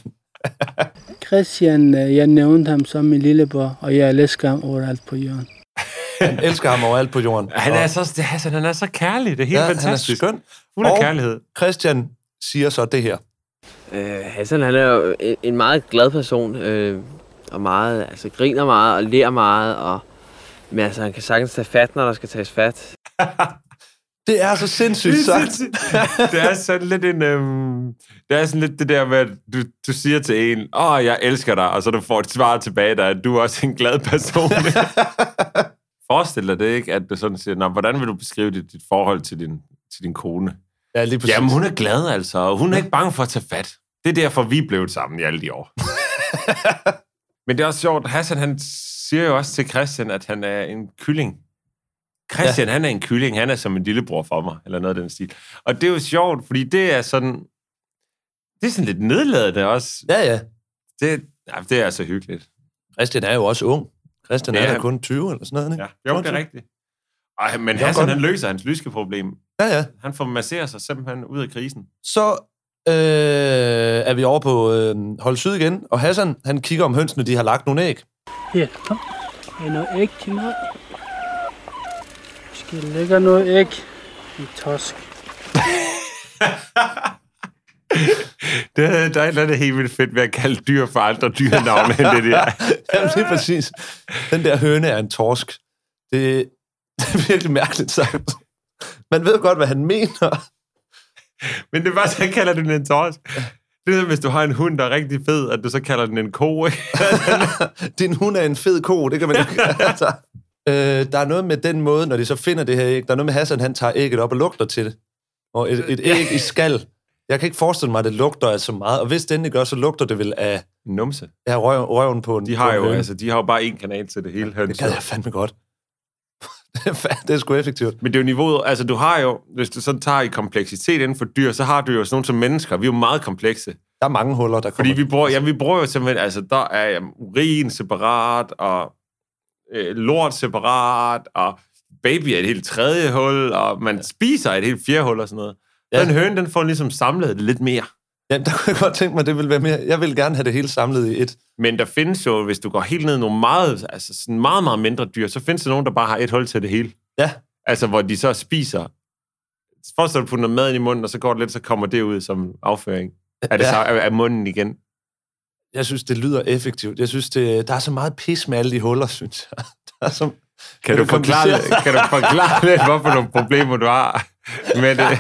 Christian, øh, jeg nævnte ham som min lillebror, og jeg elsker ham overalt på jorden. <laughs> Han elsker ham overalt på jorden. Han er så, det, altså, han er så kærlig, det er helt ja, ja, han er fantastisk. skøn. Fuld af Og- kærlighed. Christian siger så det her. Øh, Hassan han er jo en, en meget glad person, øh, og meget, altså griner meget og ler meget, og, men altså, han kan sagtens tage fat, når der skal tages fat. <laughs> Det er så sindssygt sagt. det er sådan lidt en... Øhm, det er sådan lidt det der med, at du, du siger til en, åh, oh, jeg elsker dig, og så du får et svar tilbage, der at du er også en glad person. <laughs> Forestil dig det ikke, at du sådan siger, Nå, hvordan vil du beskrive dit, dit forhold til din, til din kone? Ja, lige præcis. Jamen, hun er glad altså, og hun er ikke bange for at tage fat. Det er derfor, vi blevet sammen i alle de år. <laughs> Men det er også sjovt, Hassan han siger jo også til Christian, at han er en kylling. Christian, ja. han er en kylling, han er som en lillebror for mig, eller noget af den stil. Og det er jo sjovt, fordi det er sådan, det er sådan lidt nedladende også. Ja, ja. Det, ja, det er så hyggeligt. Christian er jo også ung. Christian Ja, er da kun 20 eller sådan noget, ikke? Ja, jo, det er rigtigt. Ej, men Hassan, godt. han løser hans lyskeproblem. Ja, ja. Han får masseret sig simpelthen ud af krisen. Så øh, er vi over på øh, Hold Syd igen, og Hassan, han kigger om hønsene, de har lagt nogle æg. Her, kom. Er noget æg til mig. Skal lægge noget æg i tosk. <laughs> Det, der er et eller andet helt vildt fedt ved at kalde dyr for andre dyrenavne end det der. <laughs> Jamen, det er præcis. Den der høne er en torsk. Det, <laughs> det er virkelig mærkeligt sagt. Man ved godt, hvad han mener. Men det er bare så, kalder den en torsk. Det er, hvis du har en hund, der er rigtig fed, at du så kalder den en ko, ikke? Din hund er en fed ko, det kan man ikke. Altså, øh, der er noget med den måde, når de så finder det her æg, der er noget med Hassan, han tager ægget op og lugter til det. Og et, et æg i skal. Jeg kan ikke forestille mig, at det lugter af så meget. Og hvis det endelig gør, så lugter det vel af, Numse. af røv, røven på en De har jo, høne. altså, de har jo bare én kanal til det hele høns. Det gad jeg fandme godt. <laughs> det, er sgu effektivt. Men det er jo niveauet, altså du har jo, hvis du sådan tager i kompleksitet inden for dyr, så har du jo sådan nogle som mennesker, vi er jo meget komplekse. Der er mange huller, der Fordi kommer. vi bruger, ja, vi bruger jo simpelthen, altså der er jamen, urin separat, og øh, lort separat, og baby er et helt tredje hul, og man spiser et helt fjerde hul og sådan noget. Ja. Ja. Den høne, den får ligesom samlet det lidt mere. Ja, <laughs> der kunne jeg godt tænke mig, det ville være mere. Jeg vil gerne have det hele samlet i et. Men der findes jo, hvis du går helt ned i nogle meget, altså sådan meget, meget mindre dyr, så findes der nogen, der bare har et hul til det hele. Ja. Altså, hvor de så spiser. Dig, at du putter noget mad ind i munden, og så går det lidt, så kommer det ud som afføring. Er det Ja. ja. så af af munden igen? Jeg synes, det lyder effektivt. Jeg synes, det, der er så meget pis med alle de huller, synes jeg. <laughs> Der er så, Kan Er du, det forklare, kan du forklare lidt, hvorfor nogle problemer du har med det?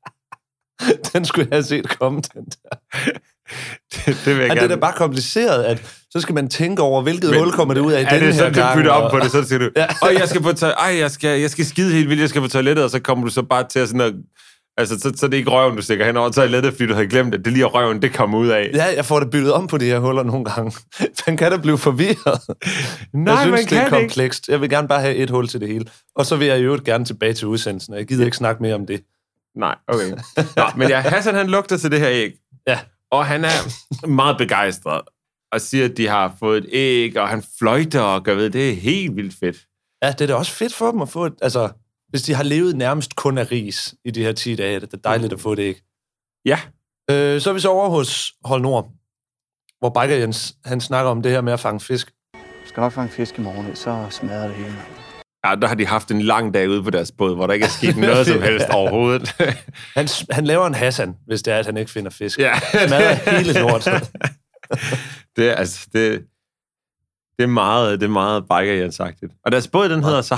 <laughs> den skulle jeg have set komme, den der. Det, det vil jeg Ja, det er da bare kompliceret, at så så skal man tænke over, hvilket Men, hul kommer det ud af i er det her du gang, bytter og- om på det, så siger du, <laughs> Ja. jeg skal på tøj, ej, jeg skal, jeg skal skide helt vildt, jeg skal på toilettet, og så kommer du så bare til at sådan at, altså, så, så er det ikke røven, du stikker hen over toilettet, fordi du havde glemt, at det lige er røven, det kommer ud af. Ja, jeg får det byttet om på de her huller nogle gange. <laughs> Man kan da blive forvirret. <laughs> Nej, jeg synes, man det kan er ikke. komplekst. Jeg vil gerne bare have et hul til det hele. Og så vil jeg i øvrigt gerne tilbage til udsendelsen. Jeg gider ikke snakke mere om det. Nej, okay. Nå, men ja, Hassan han lugter til det her æg. Ja. Og han er meget begejstret. Og siger, at de har fået et æg, og han fløjter og gør ved. Det er helt vildt fedt. Ja, det er da også fedt for dem at få et... Altså, hvis de har levet nærmest kun af ris i de her 10 dage, det er dejligt at få det æg. Ja. Øh, så er vi så over hos Hold Nord, hvor Biker Jens, han snakker om det her med at fange fisk. skal nok fange fisk i morgen, så smadrer det hele. Ja, der har de haft en lang dag ude på deres båd, hvor der ikke er sket <laughs> noget som helst overhovedet. <laughs> Han, han laver en Hassan, hvis det er, at han ikke finder fisk. ja. Smadrer hele lortet. <laughs> det er altså, det, det er meget, det er meget biker Jens-agtigt. Og deres båd, den hedder så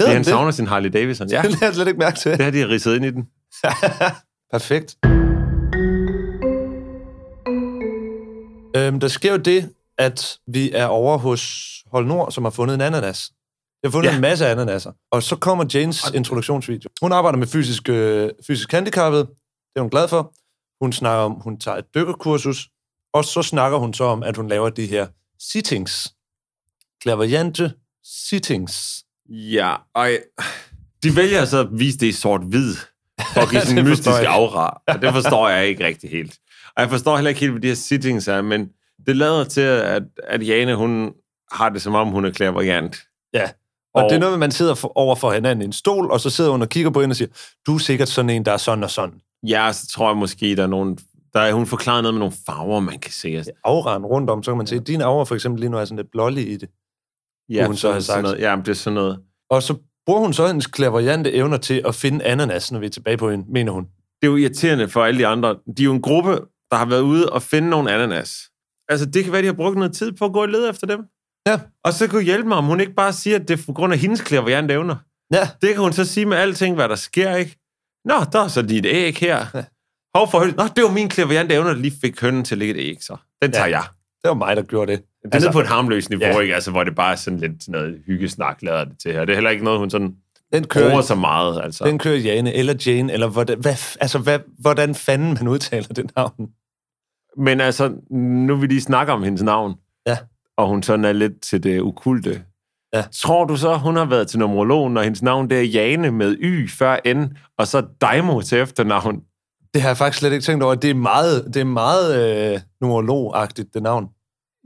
Hedder han den det? savner sin Harley Davidson. Ja, <laughs> Det lader jeg slet ikke mærke til. det har de ridset ind i den. <laughs> Perfekt. Øhm, der sker jo det, at vi er over hos Hold Nord, som har fundet en ananas. Jeg har fundet ja. Ja. en masse ananaser. Og så kommer Janes introduktionsvideo. Hun arbejder med fysisk, øh, fysisk handicappet. Det er hun glad for. Hun snakker om, hun tager et dykkerkursus. Og så snakker hun så om, at hun laver de her sittings. Klaverjante sittings. Ja, og de vælger så at vise det i sort-hvid, for at give sådan en mystisk aura. Og det forstår jeg ikke rigtig helt. Og jeg forstår heller ikke helt, hvad de her sittings er, men det lader til, at, at Jane, hun har det som om, hun er klaverjant. Ja. Og, Og- det er noget at man sidder for, over for hinanden i en stol, og så sidder hun og kigger på hende og siger, du er sikkert sådan en, der er sådan og sådan. Ja, så tror jeg måske, der er nogen... Der er, hun forklarer noget med nogle farver, man kan se. Altså, Auraen rundt om, så kan man se, din aura for eksempel lige nu er sådan lidt blålig i det. Ja, hun så have sådan sagt. noget. Ja, det er sådan noget. Og så bruger hun så hendes klaverjante evner til at finde ananas, når vi er tilbage på hende, mener hun. Det er jo irriterende for alle de andre. De er jo en gruppe, der har været ude og finde nogle ananas. Altså, det kan være, de har brugt noget tid på at gå og lede efter dem. Ja. Og så kunne hjælpe mig, om hun ikke bare siger, at det er på grund af hendes klaverjante evner. Ja, Det kan hun så sige med alting, hvad der sker, ikke? Nå, der er så dit æg her. Hov for. Nå, det var min klaverjante evner, der lige fik hønnen til at lægge et æg, så. Den tager Ja. jeg. det var mig, der gjorde det. Det er altså, på et harmløst niveau, ja. ikke? Altså, hvor det bare er sådan lidt noget hyggesnak, lader det til her. Det er heller ikke noget, hun sådan den bruger kører, så meget, altså. den kører Jane, eller Jane, eller hvordan, hvad, altså, hvad, hvordan fanden man udtaler det navn. Men altså, nu vil de snakke om hendes navn. Ja. Og hun sådan er lidt til det ukulte. Ja. Tror du så, hun har været til numerologen, og hendes navn det er Jane med Y før N, og så Daimo til efternavn? Det har jeg faktisk slet ikke tænkt over. Det er meget, det er meget øh, numerolog-agtigt, det navn.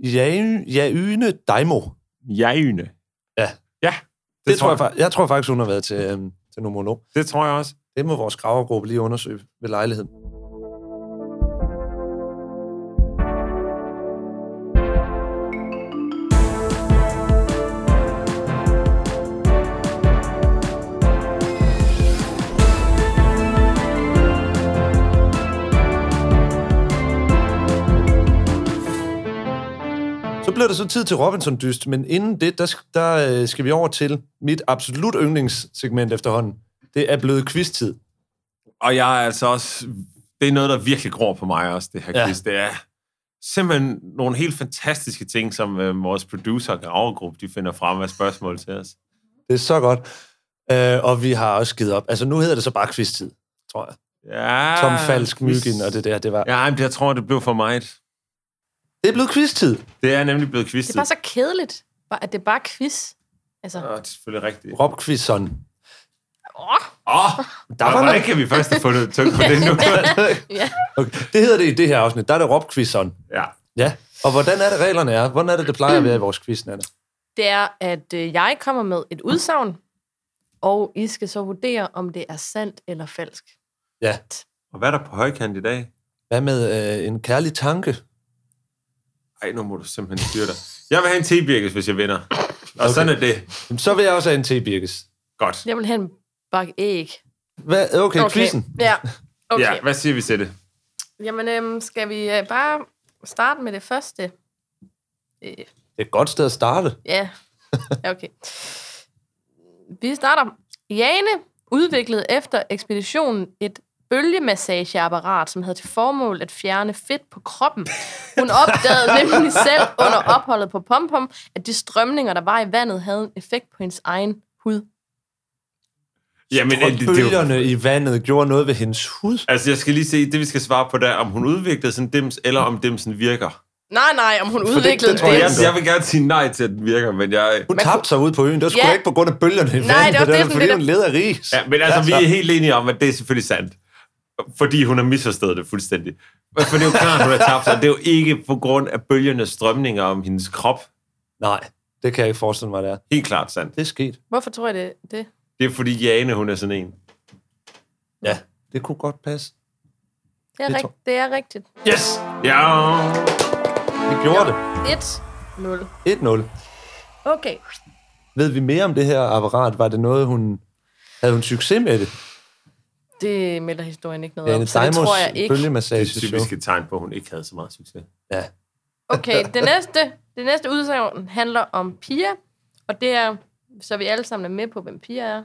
Ja, Jaune Daimo. Jane. Ja. Ja, Det, det tror jeg, fa- jeg tror faktisk, hun har været til, øhm, til numerolog. Det tror jeg også. Det må vores gravergruppe lige undersøge ved lejligheden. Bliver det så tid til Robinson-dyst, men inden det, der, der øh, skal vi over til mit absolut yndlingssegment efterhånden. Det er blevet quiz-tid. Og jeg er altså også... Det er noget, der virkelig gror på mig også, det her Ja. quiz. Det er simpelthen nogle helt fantastiske ting, som øh, vores producer og gravergruppe, de finder frem af spørgsmål til os. Det er så godt. Øh, og vi har også givet op. Altså, nu hedder det så bare quiz-tid, tror jeg. Ja, Tom Falsk. Myggen og det der, det var... Ja, men jeg tror, det blev for meget. Det er blevet quiz-tid. Det er nemlig blevet Det quiz er bare så kedeligt, at det er bare quiz. Altså, Åh, det er selvfølgelig rigtigt. Rob Quizson. åh, Åh, Der var hvordan kan vi først have fundet tøk på det nu? <laughs> ja. <laughs> Okay. Det hedder det i det her afsnit. Der er det Rob Quizson. ja. Ja. Og hvordan er det, reglerne er? Hvordan er det, det plejer at være i vores quiz, Nana? Det er, at øh, jeg kommer med et udsagn, og I skal så vurdere, om det er sandt eller falsk. Ja. Og hvad er der på højkant i dag? Hvad med øh, en kærlig tanke? Ej, nu må du simpelthen styre dig. Jeg vil have en tebirkes, hvis jeg vinder. Og okay. sådan er det. Jamen, Så vil jeg også have en te, Birkes. Godt. Jeg vil have en bakke æg. Hvad? Okay, okay. quizzen. Ja, <laughs> okay. Ja, hvad siger vi til det? Jamen, øhm, skal vi øh, bare starte med det første? Øh, Det er et godt sted at starte. ja, Ja, okay. Vi starter. Jane udviklede efter ekspeditionen et bølgemassageapparat, som havde til formål at fjerne fedt på kroppen. Hun opdagede nemlig selv under opholdet på Pompom, at de strømninger, der var i vandet, havde en effekt på hendes egen hud. Jamen, det, det, det, er bølgerne i vandet gjorde noget ved hendes hud. altså, jeg skal lige se, det vi skal svare på, der, om hun udviklede sådan en dims, eller om dimsen virker. Nej, nej, om hun det- udviklede det tror det. jeg Jeg, vil gerne sige nej til, at den virker, men jeg... Hun tabte sig ud på øen. Det var sgu Ja. ikke på grund af bølgerne i vandet. Nej, det var det, var fordi, det hun led af ris. Ja, men altså, vi er helt enige om, at det er selvfølgelig sandt. Fordi hun har misforstået det fuldstændig. For det er jo klart, hun har tabt sig. Det er jo ikke på grund af bølgernes strømninger om hendes krop. Nej, det kan jeg ikke forestille mig, det er. Helt klart sandt. Det er sket. Hvorfor tror jeg det? det? Det er fordi Jane, hun er sådan en. Ja, det kunne godt passe. Det er, Det rigt, det er rigtigt. Yes! Ja. Vi gjorde det. 1-0. 1-0. Okay. Ved vi mere om det her apparat? Var det noget, hun... Havde hun succes med det? Det melder historien ikke noget om, så det tror jeg ikke. Det er et tegn på, at hun ikke havde så meget succes. Ja. Okay, det næste, det næste udsagn handler om Pia, og det er, så vi alle sammen er med på, hvem Pia er.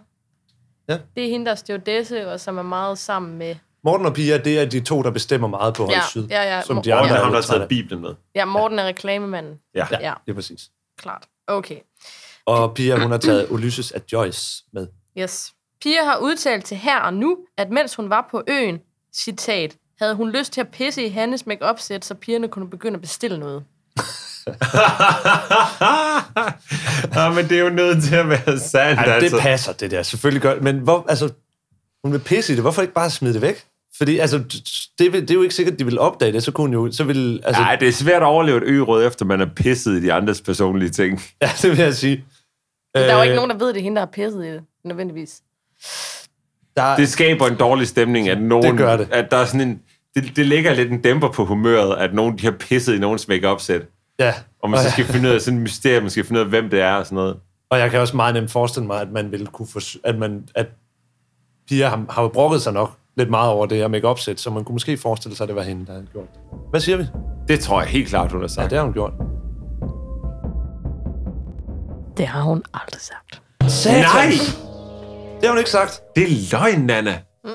Ja. Det er hende, der er stewardesse, og som er meget sammen med... Morten og Pia, det er de to, der bestemmer meget på Hold Ja, Syd. ja, ja. Som de Ja. Og andre er har trætte taget. Bibelen med. Ja, Morten er reklamemanden. Ja. Ja, Ja. det er præcis. Klart. Okay. Og Pia, hun har taget Ulysses af Joyce med. Yes. Pia har udtalt til her og nu, at mens hun var på øen, citat, havde hun lyst til at pisse i Hannes make sæt så pigerne kunne begynde at bestille noget. <laughs> ja, men det er jo nødt til at være sandt, Ja, altså. det passer, det der. Selvfølgelig gør Men hvor, altså, hun vil pisse i det. Hvorfor ikke bare smide det væk? Fordi altså, det, vil, det er jo ikke sikkert, at de vil opdage det. Så kunne jo... Så vil, altså, Nej, det er svært at overleve et ø efter man er pisset i de andres personlige ting. Ja, det vil jeg sige. Der er jo Øh, ikke nogen, der ved, at det er hende, der har pisset i det, nødvendigvis. Der, Det skaber en dårlig stemning, at nogen... Det gør det. At der er sådan en... Det, det lægger lidt en dæmper på humøret, at nogen de har pisset i nogens make sæt ja. Og man så skal finde ud af sådan et mysterium, man skal finde ud af, hvem det er og sådan noget. Og jeg kan også meget nemt forestille mig, at man ville kunne få, at man, at piger har, har brokket sig nok lidt meget over det her make sæt så man kunne måske forestille sig, at det var hende, der havde gjort det. Hvad siger vi? Det tror jeg helt klart, hun har Ja, sagt. det har hun gjort. Det har hun aldrig sagt. Nej! Det har hun ikke sagt. Det er løgn, Nana. Det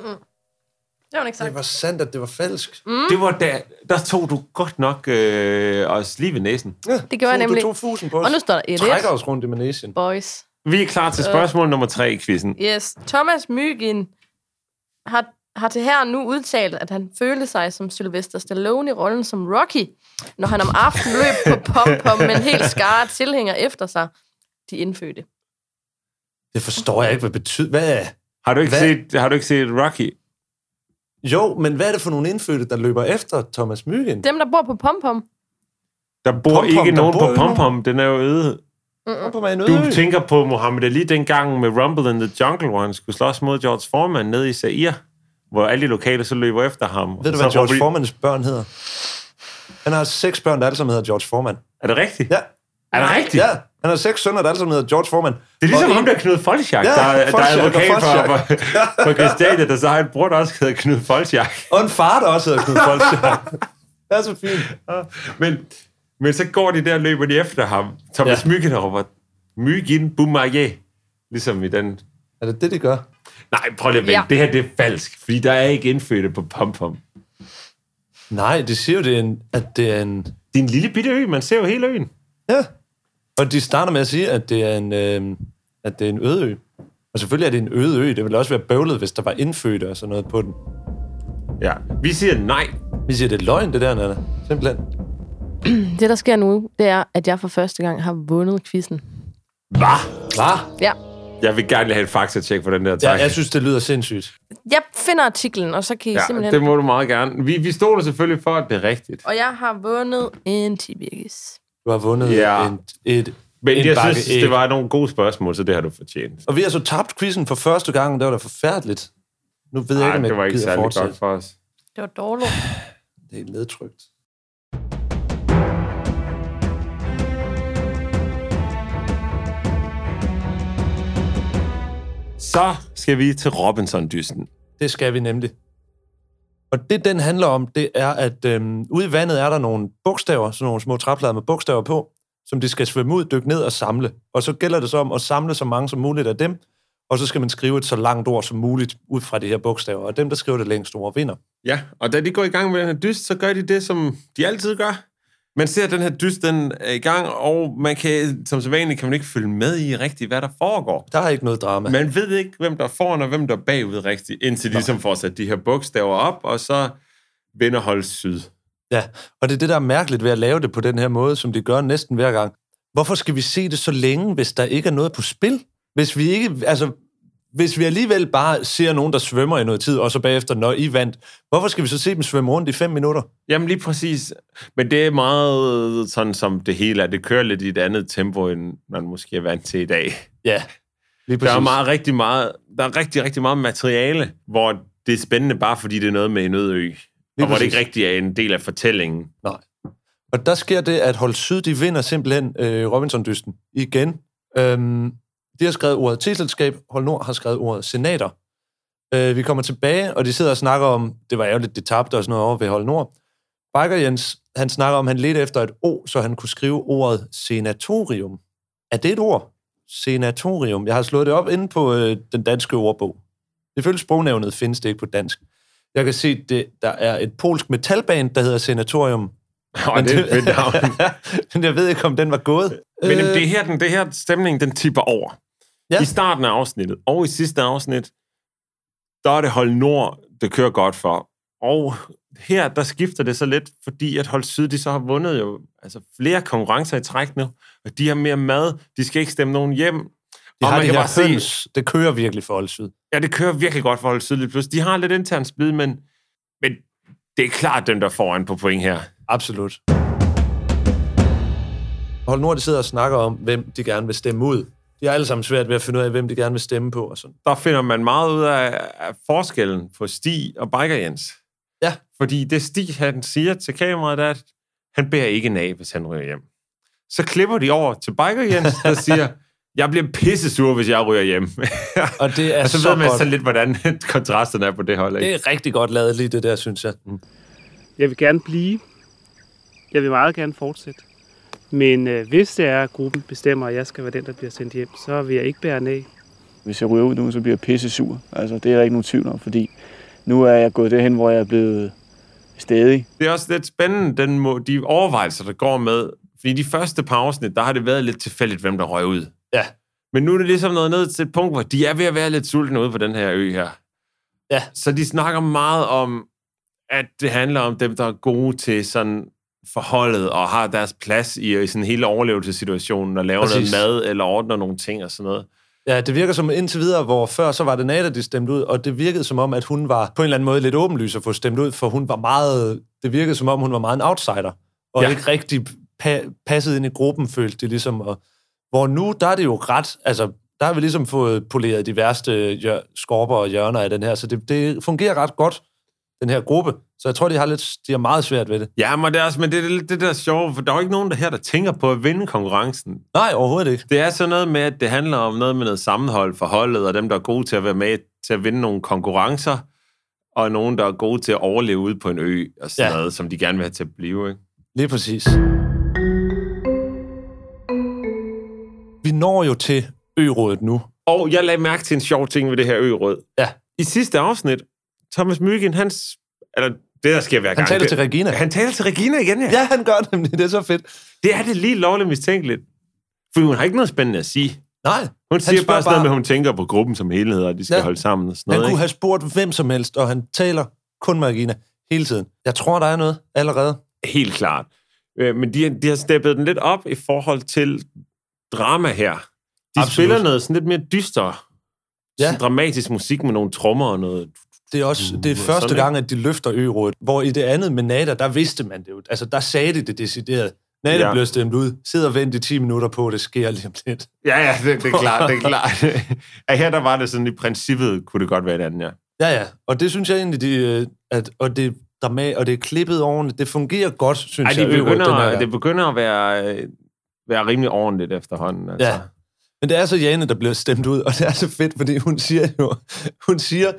har hun ikke sagt. Det var sandt, at det var falsk. Mm. Det var der, der tog du godt nok øh, os lige ved næsen. Ja, Det gjorde jeg nemlig. Du tog fusen på os. Og nu står der 1-1. Trækker os rundt i Manesien. Boys. Vi er klar til spørgsmål nummer tre i quizzen. Yes. Thomas Mygin har, har til her nu udtalt, at han følte sig som Sylvester Stallone i rollen som Rocky, når han om aftenen løb på pom-pom med en helt skare tilhænger efter sig. De indfødte. Det forstår jeg ikke, hvad det betyder. Hvad er... Har du ikke, Hvad? set, har du ikke set Rocky? Jo, men hvad er det for nogle indfødte, der løber efter Thomas Myggen? Dem, der bor på pom-pom. Der bor Pom-pom, ikke nogen bor på. Pom-Pom. Den er jo øde. På mig en Du øde. tænker på Muhammad Ali dengang med Rumble in the Jungle, hvor han skulle slås mod George Foreman nede i Zaire, hvor alle de lokale så løber efter ham. Ved du, Så hvad George Formans børn hedder? Han har seks børn, der alle sammen hedder George Foreman. Er det rigtigt? Ja. Er det rigtigt? Ja, han har seks sønner, der alle sammen hedder George Foreman. Det er ligesom Og ham, der Knud Folchak, Ja, der, der er advokat for, for, for Christiania, der så har en bror, der også hedder Knud Folchak. Og en far, der også hedder Knud Folchak. <laughs> det er så fint. Men, men så går de der og løber de efter ham. Thomas ja. Ja. Myggen råber, Myggen Boumaye. Ligesom i den... Er det det, de gør? Nej, prøv lige at vente. Ja. Ja. Det her, det er falsk. Fordi der er ikke indfødte på pom-pom. Nej, de siger jo, det er en, at det er en... Det er en lille bitte ø. Man ser jo hele øen. Ja. Og de starter med at sige, at det er en, øh, at det er en øde ø. Og selvfølgelig er det en øde ø. Det ville også være bøvlet, hvis der var indfødte og sådan noget på den. Ja. Vi siger nej. Vi siger, det er løgn, det der, Nana. Simpelthen. <clears throat> Det, der sker nu, det er, at jeg for første gang har vundet quizzen. Hvad? Hvad? Ja. Jeg vil gerne have et faktatjek på den der, Ja, tak. jeg synes, det lyder sindssygt. Jeg finder artiklen, og så kan I ja, simpelthen... det må du meget gerne. Vi, vi stoler selvfølgelig for, at det er rigtigt. Og jeg har vundet en tibirkis. Du har vundet Ja. en, et, Men en jeg bakke synes, æg. det var nogle gode spørgsmål, så det har du fortjent. Og vi har så tabt quizzen for første gang. Det var da forfærdeligt. Nu ved jeg Nej, ikke, om jeg det var ikke særlig fortsætte. godt for os. Det var dårligt. <sighs> Det er nedtrykt. Så skal vi til Robinson-dysten. Det skal vi nemlig. Og det, den handler om, det er, at øhm, ude i vandet er der nogle bogstaver, sådan nogle små træplader med bogstaver på, som de skal svømme ud, dykke ned og samle. Og så gælder det så om at samle så mange som muligt af dem, og så skal man skrive et så langt ord som muligt ud fra de her bogstaver, og dem, der skriver det længste ord, vinder. Ja, og da de går i gang med den her dyst, så gør de det, som de altid gør. Man ser, den her dyst, den er i gang, og man kan, som så vanligt, kan man ikke følge med i rigtigt, hvad der foregår. Der er ikke noget drama. Man ved ikke, hvem der er foran og hvem der er bagud rigtigt, indtil de ligesom får sat de her bogstaver op, og så vinder hold syd. Ja, og det er det, der er mærkeligt ved at lave det på den her måde, som de gør næsten hver gang. Hvorfor skal vi se det så længe, hvis der ikke er noget på spil? Hvis vi ikke, altså, hvis vi alligevel bare ser nogen, der svømmer i noget tid, og så bagefter, når I vandt, hvorfor skal vi så se dem svømme rundt i fem minutter? Jamen lige præcis. Men det er meget sådan, som det hele er. Det kører lidt i et andet tempo, end man måske er vant til i dag. Ja, lige Der er præcis. meget, rigtig meget, der er rigtig, rigtig meget materiale, hvor det er spændende bare fordi det er noget med en ø. Og hvor det ikke præcis. rigtig er en del af fortællingen. Nej. Og der sker det, at Hold Syd, de vinder simpelthen øh, Robinson-dysten igen. Øhm, de har skrevet ordet tilselskab, Hold Nord har skrevet ordet senater. Øh, vi kommer tilbage, og de sidder og snakker om, det var ærgerligt, de tabte og sådan noget over ved Hold Nord. Biker Jens, han snakker om, at han ledte efter et O, så han kunne skrive ordet senatorium. Er det et ord? Senatorium. Jeg har slået det op inde på øh, den danske ordbog. Ifølge sprognævnet findes det ikke på dansk. Jeg kan se, det, der er et polsk metalband, der hedder Senatorium. Og det er fedt navn. <laughs> Men jeg ved ikke, om den var gået. Men øh, det her, den, det her stemning, den tipper over. Ja. I starten af afsnittet, og i sidste afsnit, der er det Hold Nord, det kører godt for. Og her, der skifter det så lidt, fordi at Hold Syd, de så har vundet jo altså flere konkurrencer i træk nu, og de har mere mad, de skal ikke stemme nogen hjem. De og har man det kan bare se, høns. Det kører virkelig for Hold Syd. ja, det kører virkelig godt for Hold Syd lige pludselig. De har lidt intern splid, men, men det er klart dem, der er foran på point her. Absolut. Hold Nord, de sidder og snakker om, hvem de gerne vil stemme ud. De har alle sammen svært ved at finde ud af, hvem de gerne vil stemme på. Og sådan. der finder man meget ud af, af forskellen på Stig og Biker Jens. Ja. Fordi det Stig, han siger til kameraet, det er, at han bærer ikke en af, hvis han ryger hjem. Så klipper de over til Biker Jens, der <laughs> siger, jeg bliver pissesur, hvis jeg ryger hjem. <laughs> Og det er og så, så ved man godt. så lidt, hvordan <laughs> kontrasten er på det hold. Det Ikke? er rigtig godt lavet lige det der, synes jeg. Mm. Jeg vil gerne blive. Jeg vil meget gerne fortsætte. Men øh, hvis det er, at gruppen bestemmer, at jeg skal være den, der bliver sendt hjem, så vil jeg ikke bære ned. Hvis jeg ryger ud nu, så bliver jeg pisse sur. Altså, det er der ikke nogen tvivl om, fordi nu er jeg gået derhen, hvor jeg er blevet stedig. Det er også lidt spændende, den må, de overvejelser, der går med. Fordi de første afsnit, der har det været lidt tilfældigt, hvem der røg ud. Ja. Men nu er det ligesom noget ned til et punkt, hvor de er ved at være lidt sultne ude på den her ø her. Ja. Så de snakker meget om, at det handler om dem, der er gode til sådan forholdet og har deres plads i, i sådan hele overlevelsessituationen og laver Præcis. noget mad eller ordner nogle ting og sådan noget. Ja, det virker som indtil videre, hvor før så var det Nada, de stemte ud, og det virkede som om, at hun var på en eller anden måde lidt åbenlys at få stemt ud, for hun var meget, det virkede som om, hun var meget en outsider, og Ja. ikke rigtig pa- passet ind i gruppen, følte det ligesom. Og, hvor nu, der er det jo ret, altså, der har vi ligesom fået poleret de værste hjør- skorper og hjørner af den her, så det, det fungerer ret godt, den her gruppe. Så jeg tror, de har, lidt, de har meget svært ved det. Ja, men det er, også, men det er lidt det der sjove, for der er jo ikke nogen der her, der tænker på at vinde konkurrencen. Nej, overhovedet ikke. Det er sådan noget med, at det handler om noget med noget sammenhold for holdet, og dem, der er gode til at være med til at vinde nogle konkurrencer, og nogen, der er gode til at overleve ude på en ø, og sådan Ja. noget, som de gerne vil have til at blive. Ikke? Lige præcis. Vi når jo til ø-rådet nu. Og jeg lagde mærke til en sjov ting ved det her ø-råd. Ja. I sidste afsnit, Thomas Myggen, hans... Eller det, der sker hver Han gang. taler det- til Regina. Han taler til Regina igen, ja. Ja, han gør nemlig. Det er så fedt. Det er det lige lovligt mistænkeligt. For hun har ikke noget spændende at sige. Nej. Hun Han siger bare sådan noget med, at hun tænker på gruppen som helhed, og de skal Ja. holde sammen og sådan Han noget. kunne ikke? have spurgt hvem som helst, og han taler kun med Regina hele tiden. Jeg tror, der er noget allerede. Helt klart. Øh, Men de, de har steppet den lidt op i forhold til drama her. De Absolut. Spiller noget sådan lidt mere dyster, Ja. ja. dramatisk musik med nogle trommer og noget. Det er også det er Uh, første gang, at de løfter ø-rådet. Hvor i det andet med Nada, der vidste man det jo. Altså, der sagde de det decideret. Nada ja. Bliver stemt ud. Sidder og venter i 10 minutter på, at det sker lige om lidt. Ja, ja, det, det er klart, det er klart. ja, her der var det sådan, i princippet kunne det godt være et andet, ja. Ja, ja. Og det synes jeg egentlig, de, øh, at, og det, drama, og det er klippet ordentligt. Det fungerer godt, synes Ej, jeg, det ø-rådet den her begynder, det begynder at være, øh, være rimelig ordentligt efterhånden. Altså. Ja. Men det er så Jane, der bliver stemt ud, og det er så fedt, fordi hun siger jo, hun siger,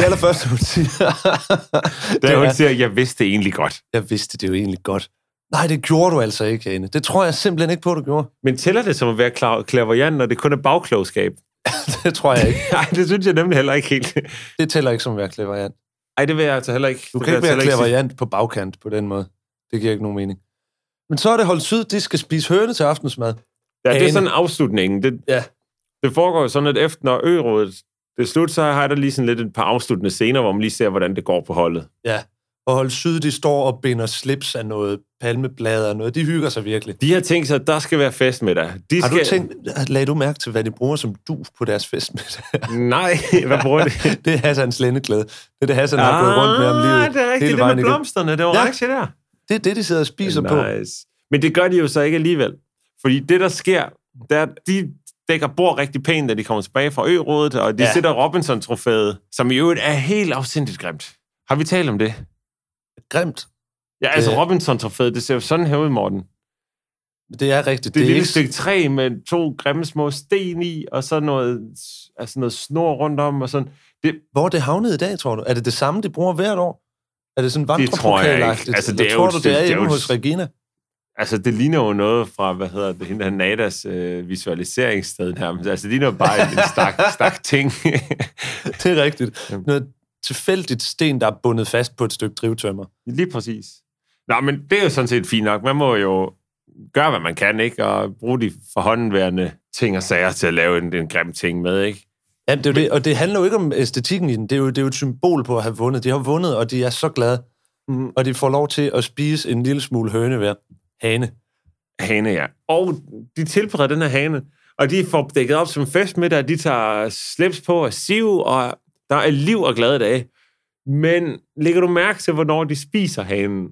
det allerførste, hun siger, hun er, siger, jeg vidste det egentlig godt. jeg vidste det jo egentlig godt. Nej, det gjorde du altså ikke, Jane. Det tror jeg simpelthen ikke på, du gjorde. Men tæller det som at være klar, klaverjant, når det kun er bagklogskab? <laughs> det tror jeg ikke. Nej, det synes jeg nemlig heller ikke helt. Det tæller ikke som at være klaverjant. Nej, det vil jeg altså heller ikke. Du Det kan ikke være altså heller klaverjant på bagkant på den måde. Det giver ikke nogen mening. Men så er det holdt syd, de skal spise høne til aftensmad. Ja, det er sådan afslutningen. Det, Ja. det foregår sådan, at efter når ørådet er slut, så har der lige sådan lidt et par afsluttende scener, hvor man lige ser, hvordan det går på holdet. Ja. Og hold syd, de står og binder slips af noget palmeblad og noget. De hygger sig virkelig. De har tænkt sig, at der skal være fest med dig. De Har skal... du tænkt, lagde du mærke til, hvad de bruger som du på deres fest med <laughs> Nej, hvad bruger de? <laughs> det er Hassans lændeklæde. Det er det, Hassan har gået rundt med om livet. Ah, det er rigtigt. Det med igennem. blomsterne, det var Ja. rigtigt der. Det er det, de sidder og spiser på. Nice. Men det gør de jo så ikke alligevel. Fordi det, der sker, er, at de dækker bord rigtig pænt, da de kommer tilbage fra ørådet, og de Ja. sætter Robinson-trofæet, som i øvrigt er helt afsindigt grimt. Har vi talt om det? Grimt. Ja, altså Det- Robinson-trofæet, det ser jo sådan her ud, Morten. Det er rigtigt. Det er et er lille stykke træ med to grimme små sten i, og så noget, altså noget snor rundt om, og sådan. Det, Hvor er det havnet i dag, tror du? Er det det samme, de bruger hvert år? Er det sådan Det tror jeg ikke. vandrepokalagtigt? Altså, det er jo tror et du, det er det er hjemme jo hos Regina? Altså, det ligner jo noget fra, hvad hedder det, hende der Nadas øh, visualiseringssted her. Altså, det ligner jo bare en stak, <laughs> stak ting. Det er rigtigt. Noget tilfældigt sten, der er bundet fast på et stykke drivtømmer. Lige præcis. Nå, men det er jo sådan set fint nok. Man må jo gøre, hvad man kan, ikke? Og bruge de forhåndenværende ting og sager til at lave en, en grim ting med, ikke? Ja, det er det, og det handler jo ikke om æstetikken i den. Det er, jo, det er jo et symbol på at have vundet. De har vundet, og de er så glade. Mm. Og de får lov til at spise en lille smule høne hver. Hane. Hane, ja. Og de tilbereder den her hane, og de får dækket op som festmiddag, de tager slips på og siv, og der er liv og glade dage. Men lægger du mærke til, hvornår de spiser hanen?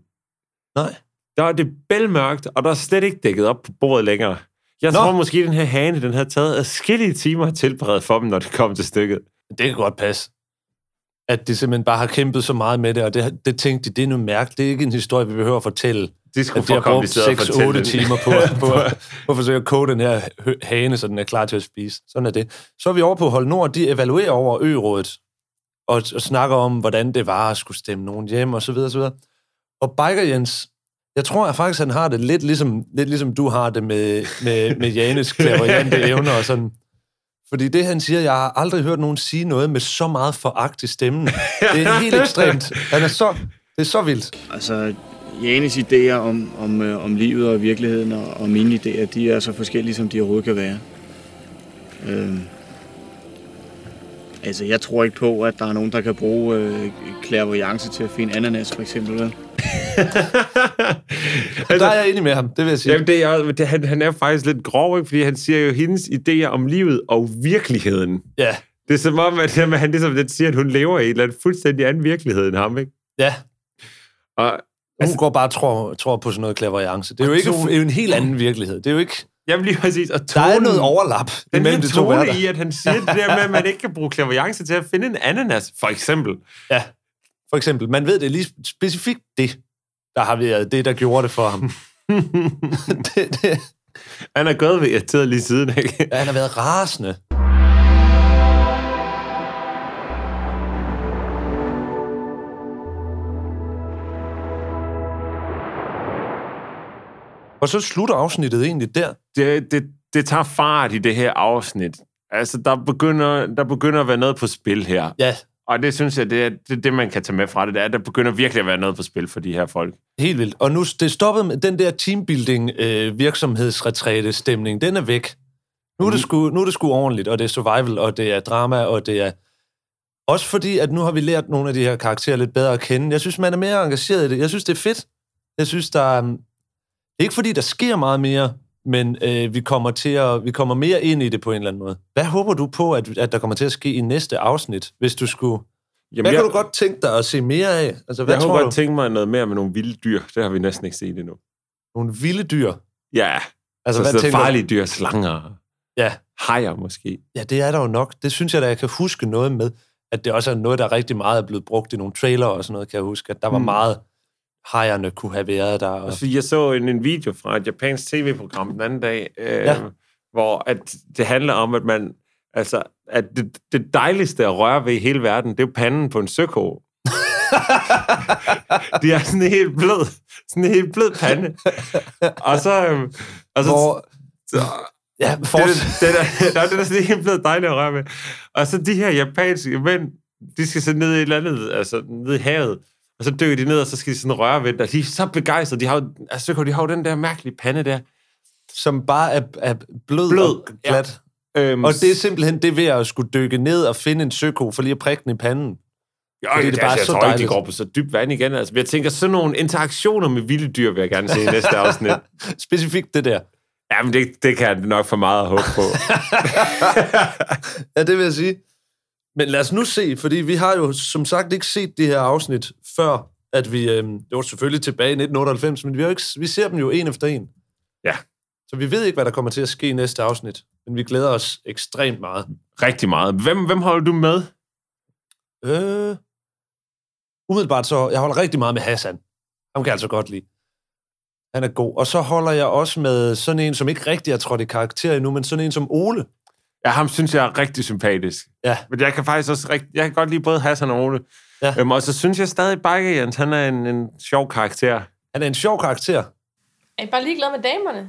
Nej. Der er det bælmørkt, og der er slet ikke dækket op på bordet længere. Jeg Nå. tror måske, den her hane, den har taget adskillige timer at tilberede for dem, når det kommer til stykket. Det kan godt passe. At de simpelthen bare har kæmpet så meget med det, og det, det tænkte de, det er nu mærkeligt. Det er ikke en historie, vi behøver at fortælle. Det skulle at de har for brugt kompliceret at fortælle 6-8 den. timer på, <laughs> på, på at forsøge at koge den her hane, så den er klar til at spise. Sådan er det. Så er vi over på Hold Nord, de evaluerer over ørådet, og, og snakker om, hvordan det var at skulle stemme nogen hjem, og så videre, og så videre. Og Biker Jens, jeg tror at faktisk, han har det lidt ligesom, lidt ligesom du har det med, med, med Janes klaverjante <laughs> evner og sådan. Fordi det, han siger, jeg har aldrig hørt nogen sige noget med så meget foragt i stemmen. <laughs> Det er helt ekstremt. Han er så, det er så vildt. Altså, Janes idéer om, om, øh, om livet og virkeligheden og, og mine idéer, de er så forskellige, som de overhovedet kan være. Øh, altså, jeg tror ikke på, at der er nogen, der kan bruge øh, clairvoyance til at finde ananas, for eksempel. Vel? <laughs> Der er jeg enig med ham, det vil jeg sige. Jamen, det er, det, han, han er faktisk lidt grov, ikke? fordi han siger jo hendes idéer om livet og virkeligheden. Ja, Det er som om, at han ligesom lidt siger, at hun lever i en eller anden fuldstændig anden virkelighed end ham, ikke? ja. Og, Hun altså, går bare og tror, tror på sådan noget klaverjance. Det er jo ikke det er jo en helt anden virkelighed. Det er jo ikke... jamen lige præcis. Og Der er tonen- noget overlap Den imellem de to værter. i, at han siger det der med, at man ikke kan bruge klaverjance til at finde en ananas, for eksempel. Ja, for eksempel. Man ved det lige specifikt det, der har været det, der gjorde det for ham. <laughs> <laughs> det, det, Han er gået ved irriteret lige siden, ikke? ja, han har været rasende. Og så slutter afsnittet egentlig der. Det, det, det tager fart i det her afsnit. Altså, der begynder, der begynder at være noget på spil her. Ja, Og det synes jeg, det er det, det man kan tage med fra det, det er, at der begynder virkelig at være noget på spil for de her folk. helt vildt. Og nu det stoppet med den der teambuilding øh, virksomhedsretræte stemning. Den er væk. Nu er, det sgu, nu er det sgu ordentligt, og det er survival, og det er drama, og det er... Også fordi, at nu har vi lært nogle af de her karakterer lidt bedre at kende. Jeg synes, man er mere engageret i det. Jeg synes, det er fedt. Jeg synes, der er... Det er ikke fordi, der sker meget mere, men øh, vi, kommer til at, vi kommer mere ind i det på en eller anden måde. Hvad håber du på, at, at der kommer til at ske i næste afsnit, hvis du skulle... Jamen, Hvad jeg, kan du godt tænke dig at se mere af? Altså, hvad jeg tror kunne godt tænke mig noget mere med nogle vilde dyr. Det har vi næsten ikke set endnu. Nogle vilde dyr. Ja, Altså, altså, hvad så tænker du? farlige dyr, slanger, Ja, hajer måske. Ja, det er der jo nok. Det synes jeg da, jeg kan huske noget med, at det også er noget, der rigtig meget er blevet brugt i nogle trailer og sådan noget, kan jeg huske, at der var Mm. meget hejerne kunne have været der. Og... Og... Jeg så en, en video fra et japansk tv-program den anden dag, øh, Ja. hvor at det handler om, at man altså, at det, det dejligste at røre ved i hele verden, det er jo panden på en søko. <laughs> de er sådan en helt blød, sådan en helt blød pande. Og så, øhm, og så, Hvor, så Ja, det, det, det, der, der, det er sådan helt blevet dejligt at røre med. Og så de her japanske mænd, de skal så ned i et eller andet, altså ned i havet, og så dykker de ned, og så skal de sådan røre ved det, og de er så begejstrede. De har, jo- altså, de har jo den der mærkelige pande der. Som bare er, er blød, Blød, og glat. Ja. Øhm, Og det er simpelthen det ved at skulle dykke ned og finde en søko, for lige at prikke den i panden. Ja, Fordi det, det det bare altså, er jeg så tror ikke, de går på så dybt vand igen. Altså, jeg tænker, sådan nogle interaktioner med vilde dyr vil jeg gerne se i næste afsnit. <laughs> Specifikt det der. Jamen, det, det kan jeg nok for meget at håbe på. <laughs> Ja, det vil jeg sige. Men lad os nu se, fordi vi har jo som sagt ikke set det her afsnit før, at vi, øhm, det var selvfølgelig tilbage i 1998, men vi, har ikke, vi ser dem jo en efter en. Ja. Så vi ved ikke, hvad der kommer til at ske i næste afsnit, men vi glæder os ekstremt meget. Rigtig meget. Hvem, hvem holder du med? Øh, umiddelbart så, jeg holder rigtig meget med Hassan. Ham kan jeg altså godt lide. Han er god. Og så holder jeg også med sådan en, som ikke rigtig er trådt i karakter endnu, men sådan en som Ole. Ja, ham synes jeg er rigtig sympatisk. Ja. Men jeg kan faktisk også rigtig, jeg kan godt lide både Hassan og Ole. Ja. Øhm, og så synes jeg stadig, Bakke Jens, han er en, en sjov karakter. Han er en sjov karakter. Er I bare ligeglade med damerne?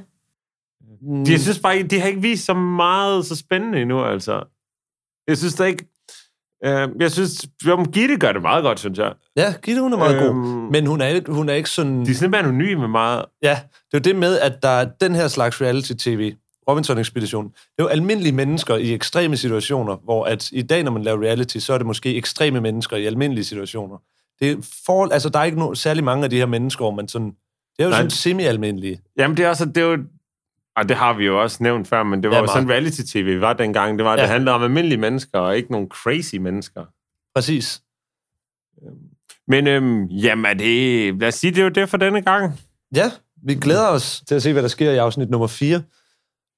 Mm. De, jeg synes bare, de har ikke vist så meget så spændende endnu, altså. Jeg synes da ikke... Øh, jeg synes, om Gitte gør det meget godt, synes jeg. Ja, Gitte, hun er meget Øhm, god. Men hun er, ikke, hun er ikke sådan... De er lidt anonyme meget. Ja, det er jo det med, at der er den her slags reality-tv, Robinson-ekspedition. Det er jo almindelige mennesker i ekstreme situationer, hvor at i dag, når man laver reality, så er det måske ekstreme mennesker i almindelige situationer. Det er for, altså, der er ikke no, særlig mange af de her mennesker, hvor man sådan... Det er jo Nej. sådan semi-almindelige. Jamen, det er også... Det er jo, og det har vi jo også nævnt før, men det var Ja, jo meget. sådan reality-tv var dengang. Det var, ja. Det handlede om almindelige mennesker, og ikke nogle crazy mennesker. Præcis. Men øhm, jamen, er det, lad os sige, det er jo det for denne gang. Ja, vi glæder os til at se, hvad der sker i afsnit nummer 4.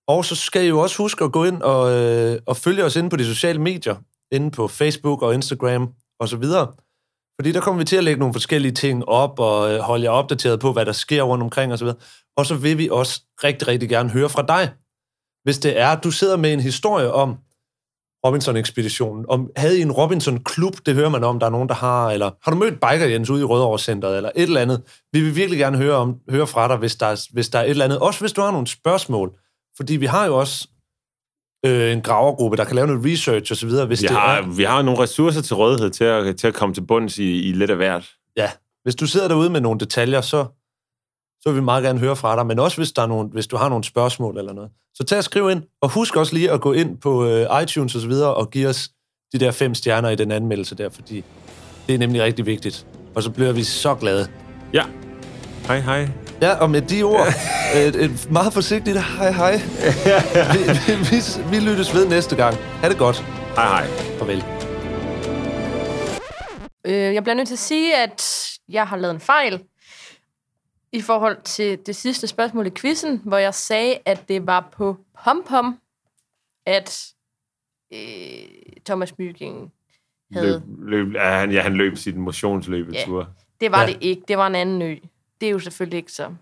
Og så skal I jo også huske at gå ind og, øh, og følge os inde på de sociale medier, inde på Facebook og Instagram og så videre. Fordi der kommer vi til at lægge nogle forskellige ting op og øh, holde jer opdateret på, hvad der sker rundt omkring og så videre. Og så vil vi også rigtig, rigtig gerne høre fra dig. Hvis det er, at du sidder med en historie om Robinson-ekspeditionen, om havde I en Robinson-klub, det hører man om, der er nogen, der har, eller har du mødt Biker Jens ude i Rødovre Centeret, eller et eller andet. Vi vil virkelig gerne høre, om, høre fra dig, hvis der, hvis der er et eller andet. Også hvis du har nogle spørgsmål. Fordi vi har jo også øh, en gravergruppe, der kan lave noget research og så videre, hvis Vi det har, er. vi har nogle ressourcer til rådighed til at, til at komme til bunds i, i lidt af hvert. Ja, hvis du sidder derude med nogle detaljer, så, så vil vi meget gerne høre fra dig. Men også hvis, der er nogle, hvis du har nogle spørgsmål eller noget. Så tag og skriv ind, og husk også lige at gå ind på øh, iTunes og så videre, og give os de der fem stjerner i den anmeldelse der, fordi det er nemlig rigtig vigtigt. Og så bliver vi så glade. Ja. Hej, hej. Ja, og med de ord, et, et meget forsigtigt hej hej. Vi, vi, vi, vi lyttes ved næste gang. Ha' det godt. Hej, hej. Farvel. Øh, jeg bliver nødt til at sige, at jeg har lavet en fejl i forhold til det sidste spørgsmål i quizzen, hvor jeg sagde, at det var på pom-pom, at øh, Thomas Myking havde... Løb, løb, ja, han, ja, han løb sit motionsløbetur. Ja. Det var Ja. ja. det ikke. Det var en anden ø. Det er jo selvfølgelig ikke så.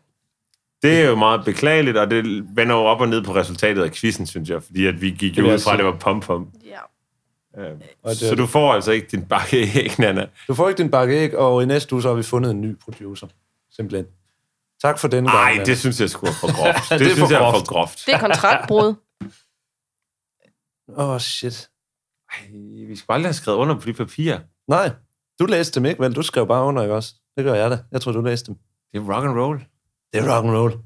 Det er jo meget beklageligt, og det vender jo op og ned på resultatet af quizzen, synes jeg, fordi at vi gik jo ud fra, at det var pom-pom. Ja. Øh, det- så du får altså ikke din bakke æg, Nana. Du får ikke din bakke æg, og i næste uge så har vi fundet en ny producer. Simpelthen. Tak for den gang. Nej, det synes jeg skulle for groft. <laughs> det, Det er synes for jeg er for groft. Det er kontraktbrud. Åh, oh, shit. Ej, vi skulle aldrig have skrevet under på de papirer. Nej, du læste dem ikke, vel? Du skrev bare under, ikke også? Det gør jeg da. Jeg tror, du læste dem. Det er rock and roll. Det er rock and roll.